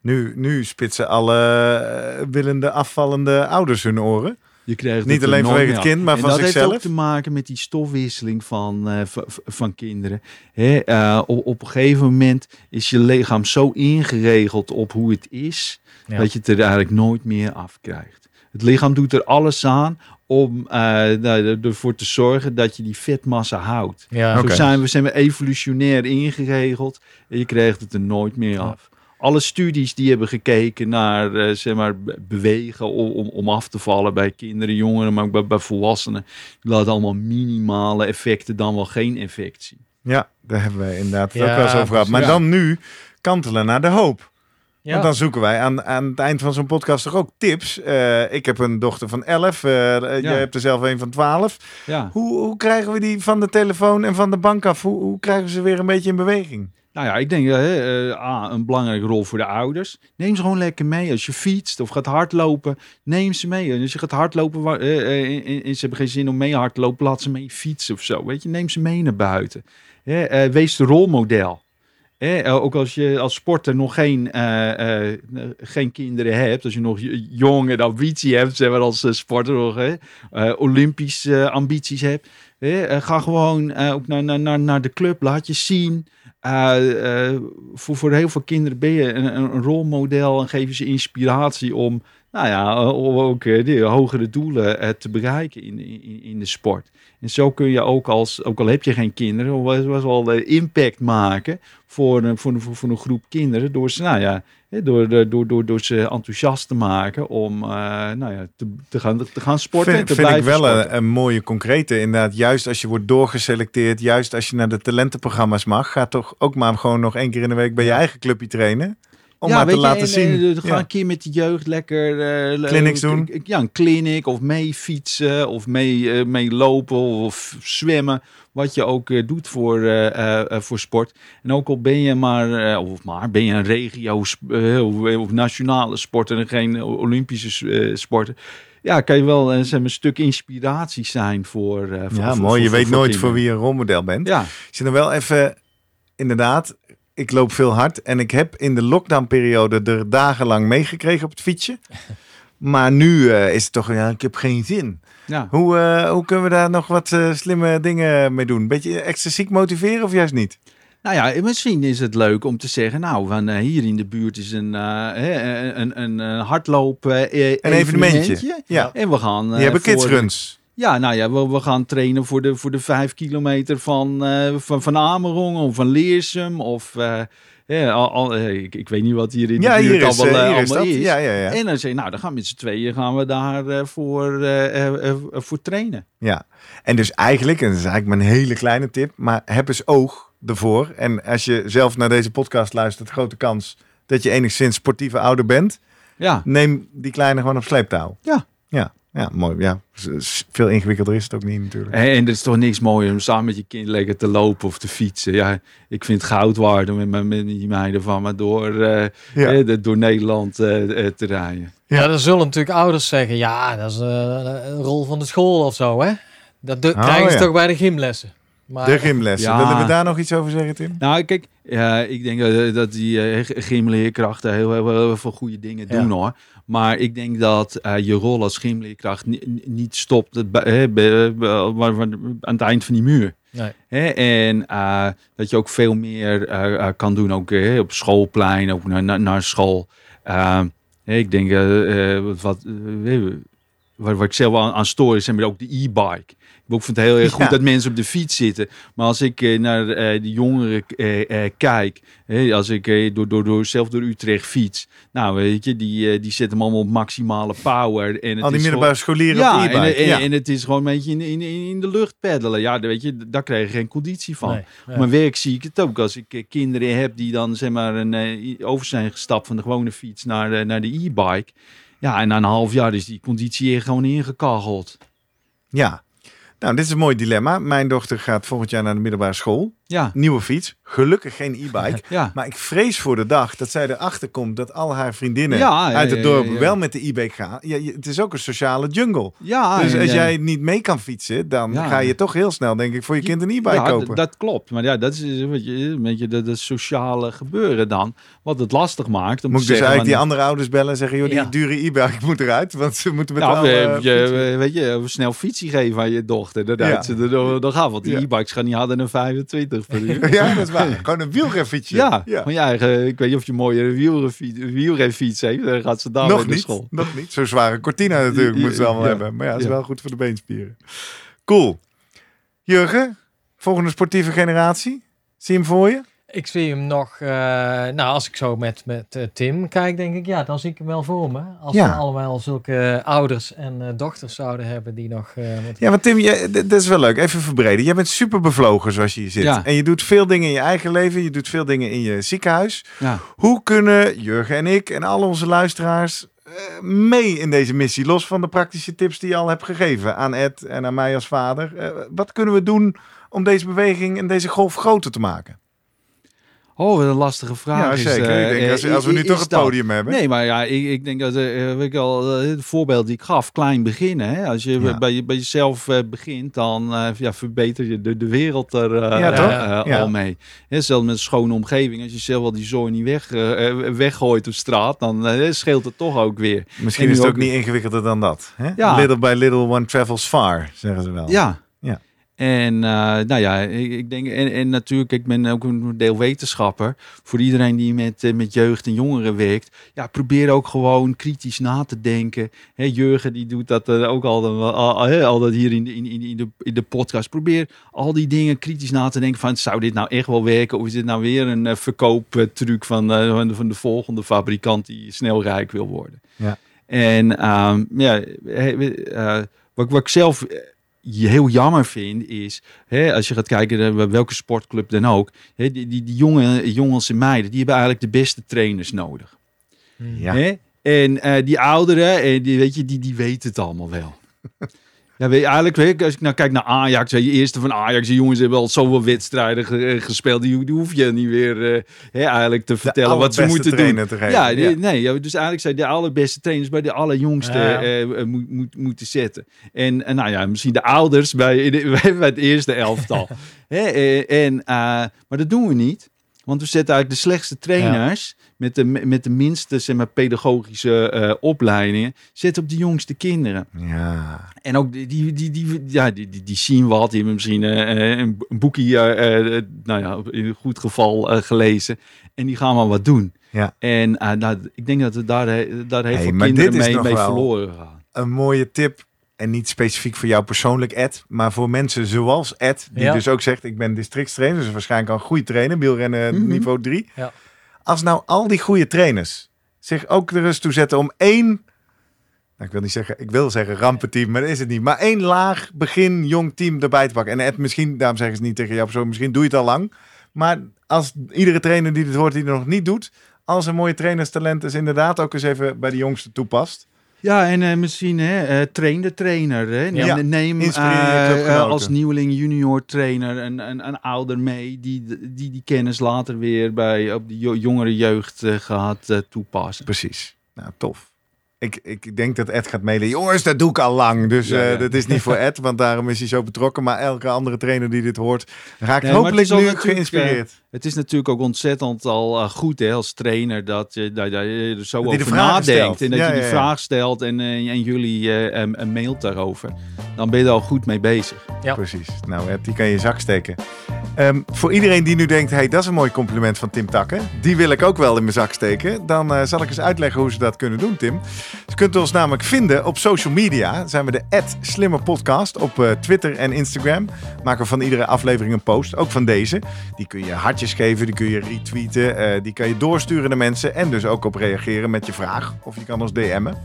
[SPEAKER 2] Nu, nu spitsen alle eh, willende afvallende ouders hun oren.
[SPEAKER 1] Je krijgt
[SPEAKER 2] Niet
[SPEAKER 1] het
[SPEAKER 2] alleen vanwege het kind, maar
[SPEAKER 1] en
[SPEAKER 2] van
[SPEAKER 1] dat heeft
[SPEAKER 2] zichzelf.
[SPEAKER 1] ook te maken met die stofwisseling van, eh, van, kinderen. Hè, eh, op, op een gegeven moment is je lichaam zo ingeregeld op hoe het is,
[SPEAKER 3] Ja.
[SPEAKER 1] dat je het er eigenlijk nooit meer afkrijgt. Het lichaam doet er alles aan om eh, nou, ervoor te zorgen dat je die vetmassa houdt.
[SPEAKER 3] ja.
[SPEAKER 1] Zo zijn we, zijn we evolutionair ingeregeld en je krijgt het er nooit meer af. Alle studies die hebben gekeken naar eh, zeg maar, be- bewegen om, om, om af te vallen bij kinderen, jongeren, maar ook bij, bij volwassenen, die laten allemaal minimale effecten dan wel geen effect zien.
[SPEAKER 2] Ja, daar hebben we inderdaad
[SPEAKER 3] Ja,
[SPEAKER 2] ook wel eens over gehad. Maar
[SPEAKER 1] ja.
[SPEAKER 2] dan nu kantelen naar de hoop.
[SPEAKER 3] Ja.
[SPEAKER 2] Want dan zoeken wij aan, aan het eind van zo'n podcast toch ook tips. Eh, ik heb een dochter van 11. eh Jij hebt er zelf een van 12.
[SPEAKER 1] Ja.
[SPEAKER 2] Hoe, hoe krijgen we die van de telefoon en van de bank af? Hoe, hoe krijgen we ze weer een beetje in beweging?
[SPEAKER 1] Nou ja, ik denk eh, eh, een belangrijke rol voor de ouders. Neem ze gewoon lekker mee. Als je fietst of gaat hardlopen, neem ze mee. En als je gaat hardlopen eh, eh, en, ze hebben geen zin om mee hard te lopen, laat ze mee fietsen of zo. Weet je, neem ze mee naar buiten. Hè, eh, wees de rolmodel. Eh, ook als je als sporter nog geen, eh, eh, geen kinderen hebt, als je nog jong en ambitie hebt, zeg maar als sporter nog, hè, Olympische ambities hebt, hè, ga gewoon ook naar, naar, naar, de club, laat je zien. Voor, voor heel veel kinderen ben je een rolmodel en geef je ze inspiratie om, nou ja, eh, om ook eh, die hogere doelen eh, te bereiken in, in, in de sport. En zo kun je ook als, ook al heb je geen kinderen, was, wel impact maken voor een, voor, een, voor een groep kinderen door ze, nou ja, door, door, door, door, ze enthousiast te maken om, nou ja, te, te gaan, te gaan sporten. en
[SPEAKER 2] Vind,
[SPEAKER 1] te
[SPEAKER 2] vind ik wel een, een mooie concrete. Inderdaad, juist als je wordt doorgeselecteerd, juist als je naar de talentenprogramma's mag, ga toch ook maar gewoon nog één keer in de week bij je eigen clubje trainen. Om maar te
[SPEAKER 1] je,
[SPEAKER 2] laten
[SPEAKER 1] en,
[SPEAKER 2] zien.
[SPEAKER 1] eh, ga
[SPEAKER 2] Ja.
[SPEAKER 1] een keer met de jeugd lekker... eh, le-
[SPEAKER 2] Clinics doen.
[SPEAKER 1] k- Ja, een clinic of mee fietsen of mee, eh, mee lopen of zwemmen. Wat je ook eh, doet voor, eh, eh, eh, voor sport. En ook al ben je maar, eh, of maar ben je een regio eh, of, of nationale sporter en geen Olympische eh, sporter. Ja, kan je wel eh, zeg maar, een stuk inspiratie zijn voor... eh, voor
[SPEAKER 2] Ja,
[SPEAKER 1] voor-
[SPEAKER 2] mooi. Je
[SPEAKER 1] voor-
[SPEAKER 2] weet
[SPEAKER 1] voor
[SPEAKER 2] nooit voor wie je een rolmodel bent.
[SPEAKER 1] Ja,
[SPEAKER 2] Ik zit er wel even, inderdaad, ik loop veel hard en ik heb in de lockdownperiode er dagenlang meegekregen op het fietsje. Maar nu eh, is het toch, ja, ik heb geen zin.
[SPEAKER 1] ja.
[SPEAKER 2] Hoe, eh, hoe kunnen we daar nog wat eh, slimme dingen mee doen? Beetje excentriek motiveren of juist niet?
[SPEAKER 1] Nou ja, misschien is het leuk om te zeggen, nou, van, hier in de buurt is een, een, een, een hardloop
[SPEAKER 2] Een evenementje. Ja,
[SPEAKER 1] En we gaan...
[SPEAKER 2] die hebben
[SPEAKER 1] voor
[SPEAKER 2] kidsruns.
[SPEAKER 1] Ja, nou ja, we, we gaan trainen voor de, voor de vijf kilometer van, eh, van, van Amerongen of van Leersum. Of, eh, ja, al, al- eh, ik, ik weet niet wat hier in de
[SPEAKER 2] Ja,
[SPEAKER 1] buurt
[SPEAKER 2] hier is,
[SPEAKER 1] allemaal,
[SPEAKER 2] eh,
[SPEAKER 1] eh,
[SPEAKER 2] hier is
[SPEAKER 1] allemaal is.
[SPEAKER 2] Ja, ja, ja.
[SPEAKER 1] En dan zeg je, nou, dan gaan we met z'n tweeën gaan we daar eh, voor, eh, eh, eh, voor trainen.
[SPEAKER 2] Ja, en dus eigenlijk, en dat is eigenlijk mijn hele kleine tip, maar heb eens oog ervoor. En als je zelf naar deze podcast luistert, grote kans dat je enigszins sportieve ouder bent.
[SPEAKER 1] Ja,
[SPEAKER 2] Neem die kleine gewoon op sleeptouw.
[SPEAKER 1] Ja.
[SPEAKER 2] Ja, ja mooi. Ja, veel ingewikkelder is het ook niet natuurlijk.
[SPEAKER 1] En, en er is toch niks mooier om samen met je kind lekker te lopen of te fietsen. Ja, ik vind het goud waard om met, mijn- met die meiden van me door, eh,
[SPEAKER 2] Ja.
[SPEAKER 1] eh, de- door Nederland eh, te rijden.
[SPEAKER 3] Ja, dan zullen natuurlijk ouders zeggen, ja, dat is eh, een rol van de school of zo, hè? Dat de-
[SPEAKER 2] Oh,
[SPEAKER 3] krijgen ze
[SPEAKER 2] ja.
[SPEAKER 3] toch bij de gymlessen. Maar,
[SPEAKER 2] De gymlessen.
[SPEAKER 1] Ja.
[SPEAKER 2] Willen we daar nog iets over zeggen, Tim?
[SPEAKER 1] Nou, kijk, ja, ik denk dat die g- gymleerkrachten heel, heel, heel veel goede dingen
[SPEAKER 3] Ja.
[SPEAKER 1] doen hoor. Maar ik denk dat eh, je rol als gymleerkracht ni- niet stopt bij- hè, bij- bij- bij- aan het eind van die muur.
[SPEAKER 3] Nee.
[SPEAKER 1] Hè, en eh, dat je ook veel meer kan doen, ook op schoolplein, ook naar, naar, school. Eh, Nee, ik denk wat, wat, waar, waar ik zelf aan, aan stoor is ook de e-bike. Ik vind het heel erg goed
[SPEAKER 2] Ja.
[SPEAKER 1] dat mensen op de fiets zitten. Maar als ik eh, naar eh, de jongeren eh, kijk, als ik door, door, door, zelf door Utrecht fiets, nou weet je, die, die zetten hem allemaal op maximale power. En het
[SPEAKER 2] Al die
[SPEAKER 1] is
[SPEAKER 2] middelbare scholieren
[SPEAKER 1] ja,
[SPEAKER 2] op
[SPEAKER 1] en,
[SPEAKER 2] ja.
[SPEAKER 1] en het is gewoon een beetje in, in, in de lucht peddelen. Ja, weet je, daar krijg je geen conditie van.
[SPEAKER 3] Nee, ja.
[SPEAKER 1] Op mijn werk zie ik het ook. Als ik kinderen heb die dan zeg maar een, over zijn gestapt van de gewone fiets naar, de- naar de e-bike. Ja, en na een half jaar is die conditie gewoon ingekacheld.
[SPEAKER 2] ja. Nou, dit is een mooi dilemma. Mijn dochter gaat volgend jaar naar de middelbare school.
[SPEAKER 1] Ja,
[SPEAKER 2] Nieuwe fiets. Gelukkig geen e-bike.
[SPEAKER 1] ja.
[SPEAKER 2] Maar ik vrees voor de dag dat zij erachter komt dat al haar vriendinnen
[SPEAKER 1] Ja,
[SPEAKER 2] uit het dorp wel met de e-bike gaan. Ja, het is ook een sociale jungle.
[SPEAKER 1] Ja,
[SPEAKER 2] dus als
[SPEAKER 1] eh,
[SPEAKER 2] jij niet mee kan fietsen, dan ga je toch heel snel, denk ik, voor je kind een e-bike kopen.
[SPEAKER 1] dat klopt. Maar ja, dat is een beetje, een beetje dat, dat sociale gebeuren dan. Wat het lastig maakt. Om
[SPEAKER 2] Moet
[SPEAKER 1] te
[SPEAKER 2] ik dus
[SPEAKER 1] zeggen
[SPEAKER 2] eigenlijk die andere ouders bellen en zeggen, joh, die dure e-bike moet eruit, want ze moeten met
[SPEAKER 1] we-
[SPEAKER 2] eh,
[SPEAKER 1] je,
[SPEAKER 2] fietsen.
[SPEAKER 1] weet je, snel fietsie geven aan je dochter. Dan gaan, want die
[SPEAKER 2] Ja.
[SPEAKER 1] e-bikes gaan niet harder dan 25 per uur.
[SPEAKER 2] Ja, dat is waar. Gewoon een wielrenfietsje.
[SPEAKER 1] Ja,
[SPEAKER 2] ja.
[SPEAKER 1] van je eigen, ik weet niet of je een mooie wielrenfiets, heeft, dan gaat ze daar
[SPEAKER 2] Nog
[SPEAKER 1] naar
[SPEAKER 2] niet,
[SPEAKER 1] school.
[SPEAKER 2] nog niet. Zo'n zware cortina natuurlijk moeten ze allemaal
[SPEAKER 1] ja.
[SPEAKER 2] hebben. Maar ja, dat is wel goed voor de beenspieren. Cool. Jurgen, volgende sportieve generatie. Zie je hem voor je?
[SPEAKER 3] Ik zie hem nog, eh, nou als ik zo met, met eh, Tim kijk, denk ik, ja, dan zie ik hem wel voor me. Als
[SPEAKER 2] Ja.
[SPEAKER 3] we allemaal zulke ouders en eh, dochters zouden hebben die nog... eh,
[SPEAKER 2] Ja, want Tim, je, dat is wel leuk. Even verbreden. Jij bent super bevlogen zoals je hier zit.
[SPEAKER 1] Ja.
[SPEAKER 2] En je doet veel dingen in je eigen leven. Je doet veel dingen in je ziekenhuis.
[SPEAKER 1] Ja.
[SPEAKER 2] Hoe kunnen Jurgen en ik en al onze luisteraars eh, mee in deze missie? Los van de praktische tips die je al hebt gegeven aan Ed en aan mij als vader. Eh, wat kunnen we doen om deze beweging en deze golf groter te maken?
[SPEAKER 1] Oh, wat een lastige vraag.
[SPEAKER 2] ja,
[SPEAKER 1] is,
[SPEAKER 2] zeker.
[SPEAKER 1] eh,
[SPEAKER 2] ik denk, als,
[SPEAKER 1] eh,
[SPEAKER 2] als we nu
[SPEAKER 1] is
[SPEAKER 2] toch het
[SPEAKER 1] dat-
[SPEAKER 2] podium hebben.
[SPEAKER 1] Nee, maar ja, ik, ik denk dat eh, weet ik al, eh, het voorbeeld die ik gaf, klein beginnen. Hè? Als je
[SPEAKER 2] Ja.
[SPEAKER 1] bij, bij jezelf eh, begint, dan eh, ja, verbeter je de, de wereld er eh,
[SPEAKER 2] Ja,
[SPEAKER 1] eh, eh, al mee. Hè, zelfs met een schone omgeving. Als je zelf al die zooi niet weg, eh, eh, weggooit op straat, dan eh, scheelt het toch ook weer.
[SPEAKER 2] Misschien
[SPEAKER 1] En
[SPEAKER 2] is
[SPEAKER 1] nu
[SPEAKER 2] het ook
[SPEAKER 1] ook-
[SPEAKER 2] niet ingewikkelder dan dat. Hè? Little by little one travels far, zeggen ze wel.
[SPEAKER 1] Ja. En eh, nou ja, ik, ik denk, en, en natuurlijk, ik ben ook een deel wetenschapper. Voor iedereen die met, eh, met jeugd en jongeren werkt, ja, probeer ook gewoon kritisch na te denken. Hè, Jurgen die doet dat eh, ook al, al, altijd hier in de, in, in, de, in de podcast. Probeer al die dingen kritisch na te denken van, zou dit nou echt wel werken? Of is dit nou weer een verkooptruc van, van, de, van de volgende fabrikant die snel rijk wil worden?
[SPEAKER 2] Ja.
[SPEAKER 1] En ehm, ja, wat, wat ik zelf eh, heel jammer vind is, hè, als je gaat kijken naar welke sportclub dan ook, hè, die, die, die jonge, jongens en meiden, die hebben eigenlijk de beste trainers nodig.
[SPEAKER 3] Hmm.
[SPEAKER 2] Ja.
[SPEAKER 1] Hè? En eh, die ouderen, eh, die, weet je, die, die weten het allemaal wel. Ja, weet je, eigenlijk, weet je, als ik nou kijk naar Ajax, weet je, eerste van Ajax, die jongens hebben al zoveel wedstrijden ge- eh, gespeeld, die, die hoef je niet weer eh, hè, eigenlijk te vertellen wat ze moeten doen.
[SPEAKER 2] te.
[SPEAKER 1] Ja, nee, dus eigenlijk zijn de allerbeste trainers bij de allerjongste
[SPEAKER 3] Ja.
[SPEAKER 1] eh, moet, moet, moeten zetten. En, en nou ja, misschien de ouders bij, in de- bij het eerste elftal. Hè, en, maar dat doen we niet. Want we zetten eigenlijk de slechtste trainers met, de, met de minste zeg maar, pedagogische eh, opleidingen, zetten op de jongste kinderen.
[SPEAKER 2] Ja.
[SPEAKER 1] En ook die, die, die, die, ja, die, die, die zien wat, die hebben misschien eh, eh, een boekje, nou ja, in een goed geval gelezen. En die gaan maar wat doen.
[SPEAKER 2] Ja.
[SPEAKER 1] En nou, ik denk dat we daar, daar heel
[SPEAKER 2] Hey,
[SPEAKER 1] veel kinderen mee,
[SPEAKER 2] nog
[SPEAKER 1] mee
[SPEAKER 2] wel-
[SPEAKER 1] verloren gaan.
[SPEAKER 2] Een mooie tip. En niet specifiek voor jou persoonlijk, Ed. Maar voor mensen zoals Ed. Die
[SPEAKER 3] Ja.
[SPEAKER 2] dus ook zegt, ik ben districtstrainer. Dus waarschijnlijk al een goede trainer. Wielrennen
[SPEAKER 1] Mhm.
[SPEAKER 2] niveau 3.
[SPEAKER 3] Ja.
[SPEAKER 2] Als nou al die goede trainers zich ook er eens toe zetten om één... Nou, ik wil niet zeggen, ik wil zeggen rampenteam, maar dat is het niet. Maar één laag begin jong team erbij te pakken. En Ed, misschien, daarom zeggen ze niet tegen jou persoon, misschien doe je het al lang. Maar als iedere trainer die dit hoort, die het nog niet doet, als een mooie trainerstalent is inderdaad ook eens even bij de jongste toepast.
[SPEAKER 1] Ja, en eh, misschien hè, eh, train de trainer. Hè? Neem,
[SPEAKER 2] Ja.
[SPEAKER 1] neem eh, als nieuweling junior trainer een, een, een ouder mee die, die die kennis later weer bij op de jo- jongere jeugd gaat toepassen.
[SPEAKER 2] Precies. Nou, tof. Ik, ik denk dat Ed gaat mailen. Jongens, dat doe ik al lang. Dus
[SPEAKER 1] Ja, ja.
[SPEAKER 2] dat is niet voor Ed, want daarom is hij zo betrokken. Maar elke andere trainer die dit hoort, raakt hopelijk nu geïnspireerd.
[SPEAKER 1] Het is natuurlijk ook ontzettend al eh, goed hè, als trainer dat je, dat, dat je er zo
[SPEAKER 2] Dat
[SPEAKER 1] over nadenkt. En dat
[SPEAKER 2] Ja,
[SPEAKER 1] je die
[SPEAKER 2] ja,
[SPEAKER 1] vraag stelt en, eh, en jullie eh, een, een mailt daarover. Dan ben je er al goed mee bezig.
[SPEAKER 3] Ja.
[SPEAKER 2] Precies. Nou, die kan je in je zak steken. Ehm, voor iedereen die nu denkt, hey, dat is een mooi compliment van Tim Takken. Die wil ik ook wel in mijn zak steken. Dan zal ik eens uitleggen hoe ze dat kunnen doen, Tim. Ze kunt ons namelijk vinden op social media. Zijn we de @slimmerpodcast op eh, Twitter en Instagram. Maken we van iedere aflevering een post, ook van deze. Die kun je geven, die kun je retweeten, eh, die kan je doorsturen naar mensen en dus ook op reageren met je vraag. Of je kan ons DM'en.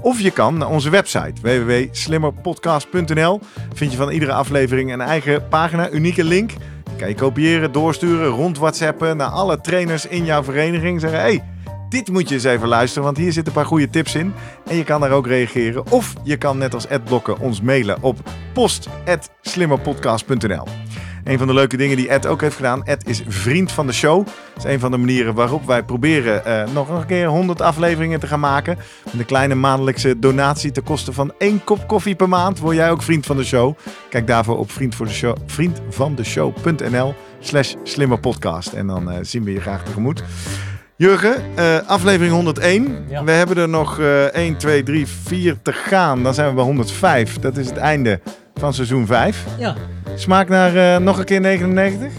[SPEAKER 2] Of je kan naar onze website www.slimmerpodcast.nl. Vind je van iedere aflevering een eigen pagina, unieke link. Die kan je kopiëren, doorsturen, rond WhatsAppen naar alle trainers in jouw vereniging. Zeggen, hey, dit moet je eens even luisteren, want hier zitten een paar goede tips in. En je kan daar ook reageren. Of je kan net als Adblokken ons mailen op post.slimmerpodcast.nl. Een van de leuke dingen die Ed ook heeft gedaan. Ed is vriend van de show. Dat is een van de manieren waarop wij proberen eh, nog een keer 100 afleveringen te gaan maken. Met een kleine maandelijkse donatie ten koste van één kop koffie per maand. Word jij ook vriend van de show? Kijk daarvoor op vriendvandeshow.nl slash slimmerpodcast. En dan eh, zien we je graag tegemoet. Jurgen, eh, aflevering 101.
[SPEAKER 3] Ja.
[SPEAKER 2] We hebben er nog eh 1, 2, 3, 4 te gaan. Dan zijn we bij 105. Dat is het einde van seizoen 5.
[SPEAKER 3] Ja,
[SPEAKER 2] Smaak naar eh, nog een keer 99?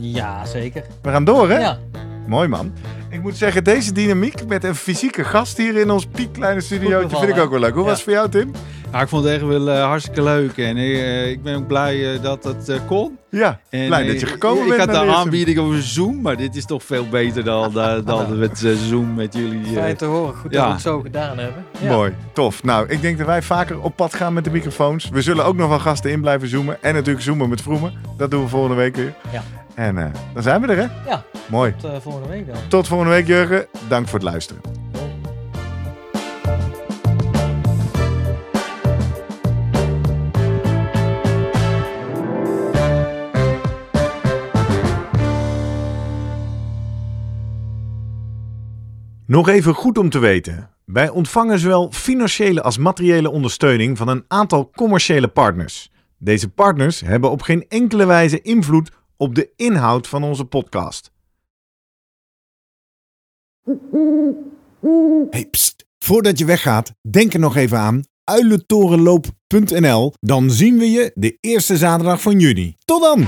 [SPEAKER 3] ja zeker.
[SPEAKER 2] We gaan door, hè?
[SPEAKER 3] Ja,
[SPEAKER 2] Mooi, man. Ik moet zeggen, deze dynamiek met een fysieke gast hier in ons piepkleine studiootje vind ik ook wel leuk. Hoe
[SPEAKER 3] Ja.
[SPEAKER 2] was het voor jou, Tim?
[SPEAKER 1] Ja, ik vond het echt wel eh, hartstikke leuk. En eh, ik ben ook blij eh, dat het kon.
[SPEAKER 2] Ja,
[SPEAKER 1] En,
[SPEAKER 2] blij dat je gekomen
[SPEAKER 1] ik,
[SPEAKER 2] bent.
[SPEAKER 1] Ik had de aanbieding over Zoom, maar dit is toch veel beter dan, dan, met Zoom met jullie. eh.
[SPEAKER 3] fijn te horen. Goed
[SPEAKER 1] ja.
[SPEAKER 3] dat we het zo gedaan hebben. Ja.
[SPEAKER 2] Mooi, tof. Nou, ik denk dat wij vaker op pad gaan met de microfoons. We zullen ook nog wel gasten in blijven zoomen. En natuurlijk zoomen met Vroemen. Dat doen we volgende week weer.
[SPEAKER 3] Ja.
[SPEAKER 2] En eh, dan zijn we er, hè?
[SPEAKER 3] Ja.
[SPEAKER 2] Mooi.
[SPEAKER 3] Tot eh, volgende week dan.
[SPEAKER 2] Tot volgende week, Jurgen. Dank voor het luisteren. Nog even goed om te weten. Wij ontvangen zowel financiële als materiële ondersteuning van een aantal commerciële partners. Deze partners hebben op geen enkele wijze invloed op de inhoud van onze podcast. Hey, pst. Voordat je weggaat, denk er nog even aan uilentorenloop.nl. Dan zien we je de eerste zaterdag van juni. Tot dan!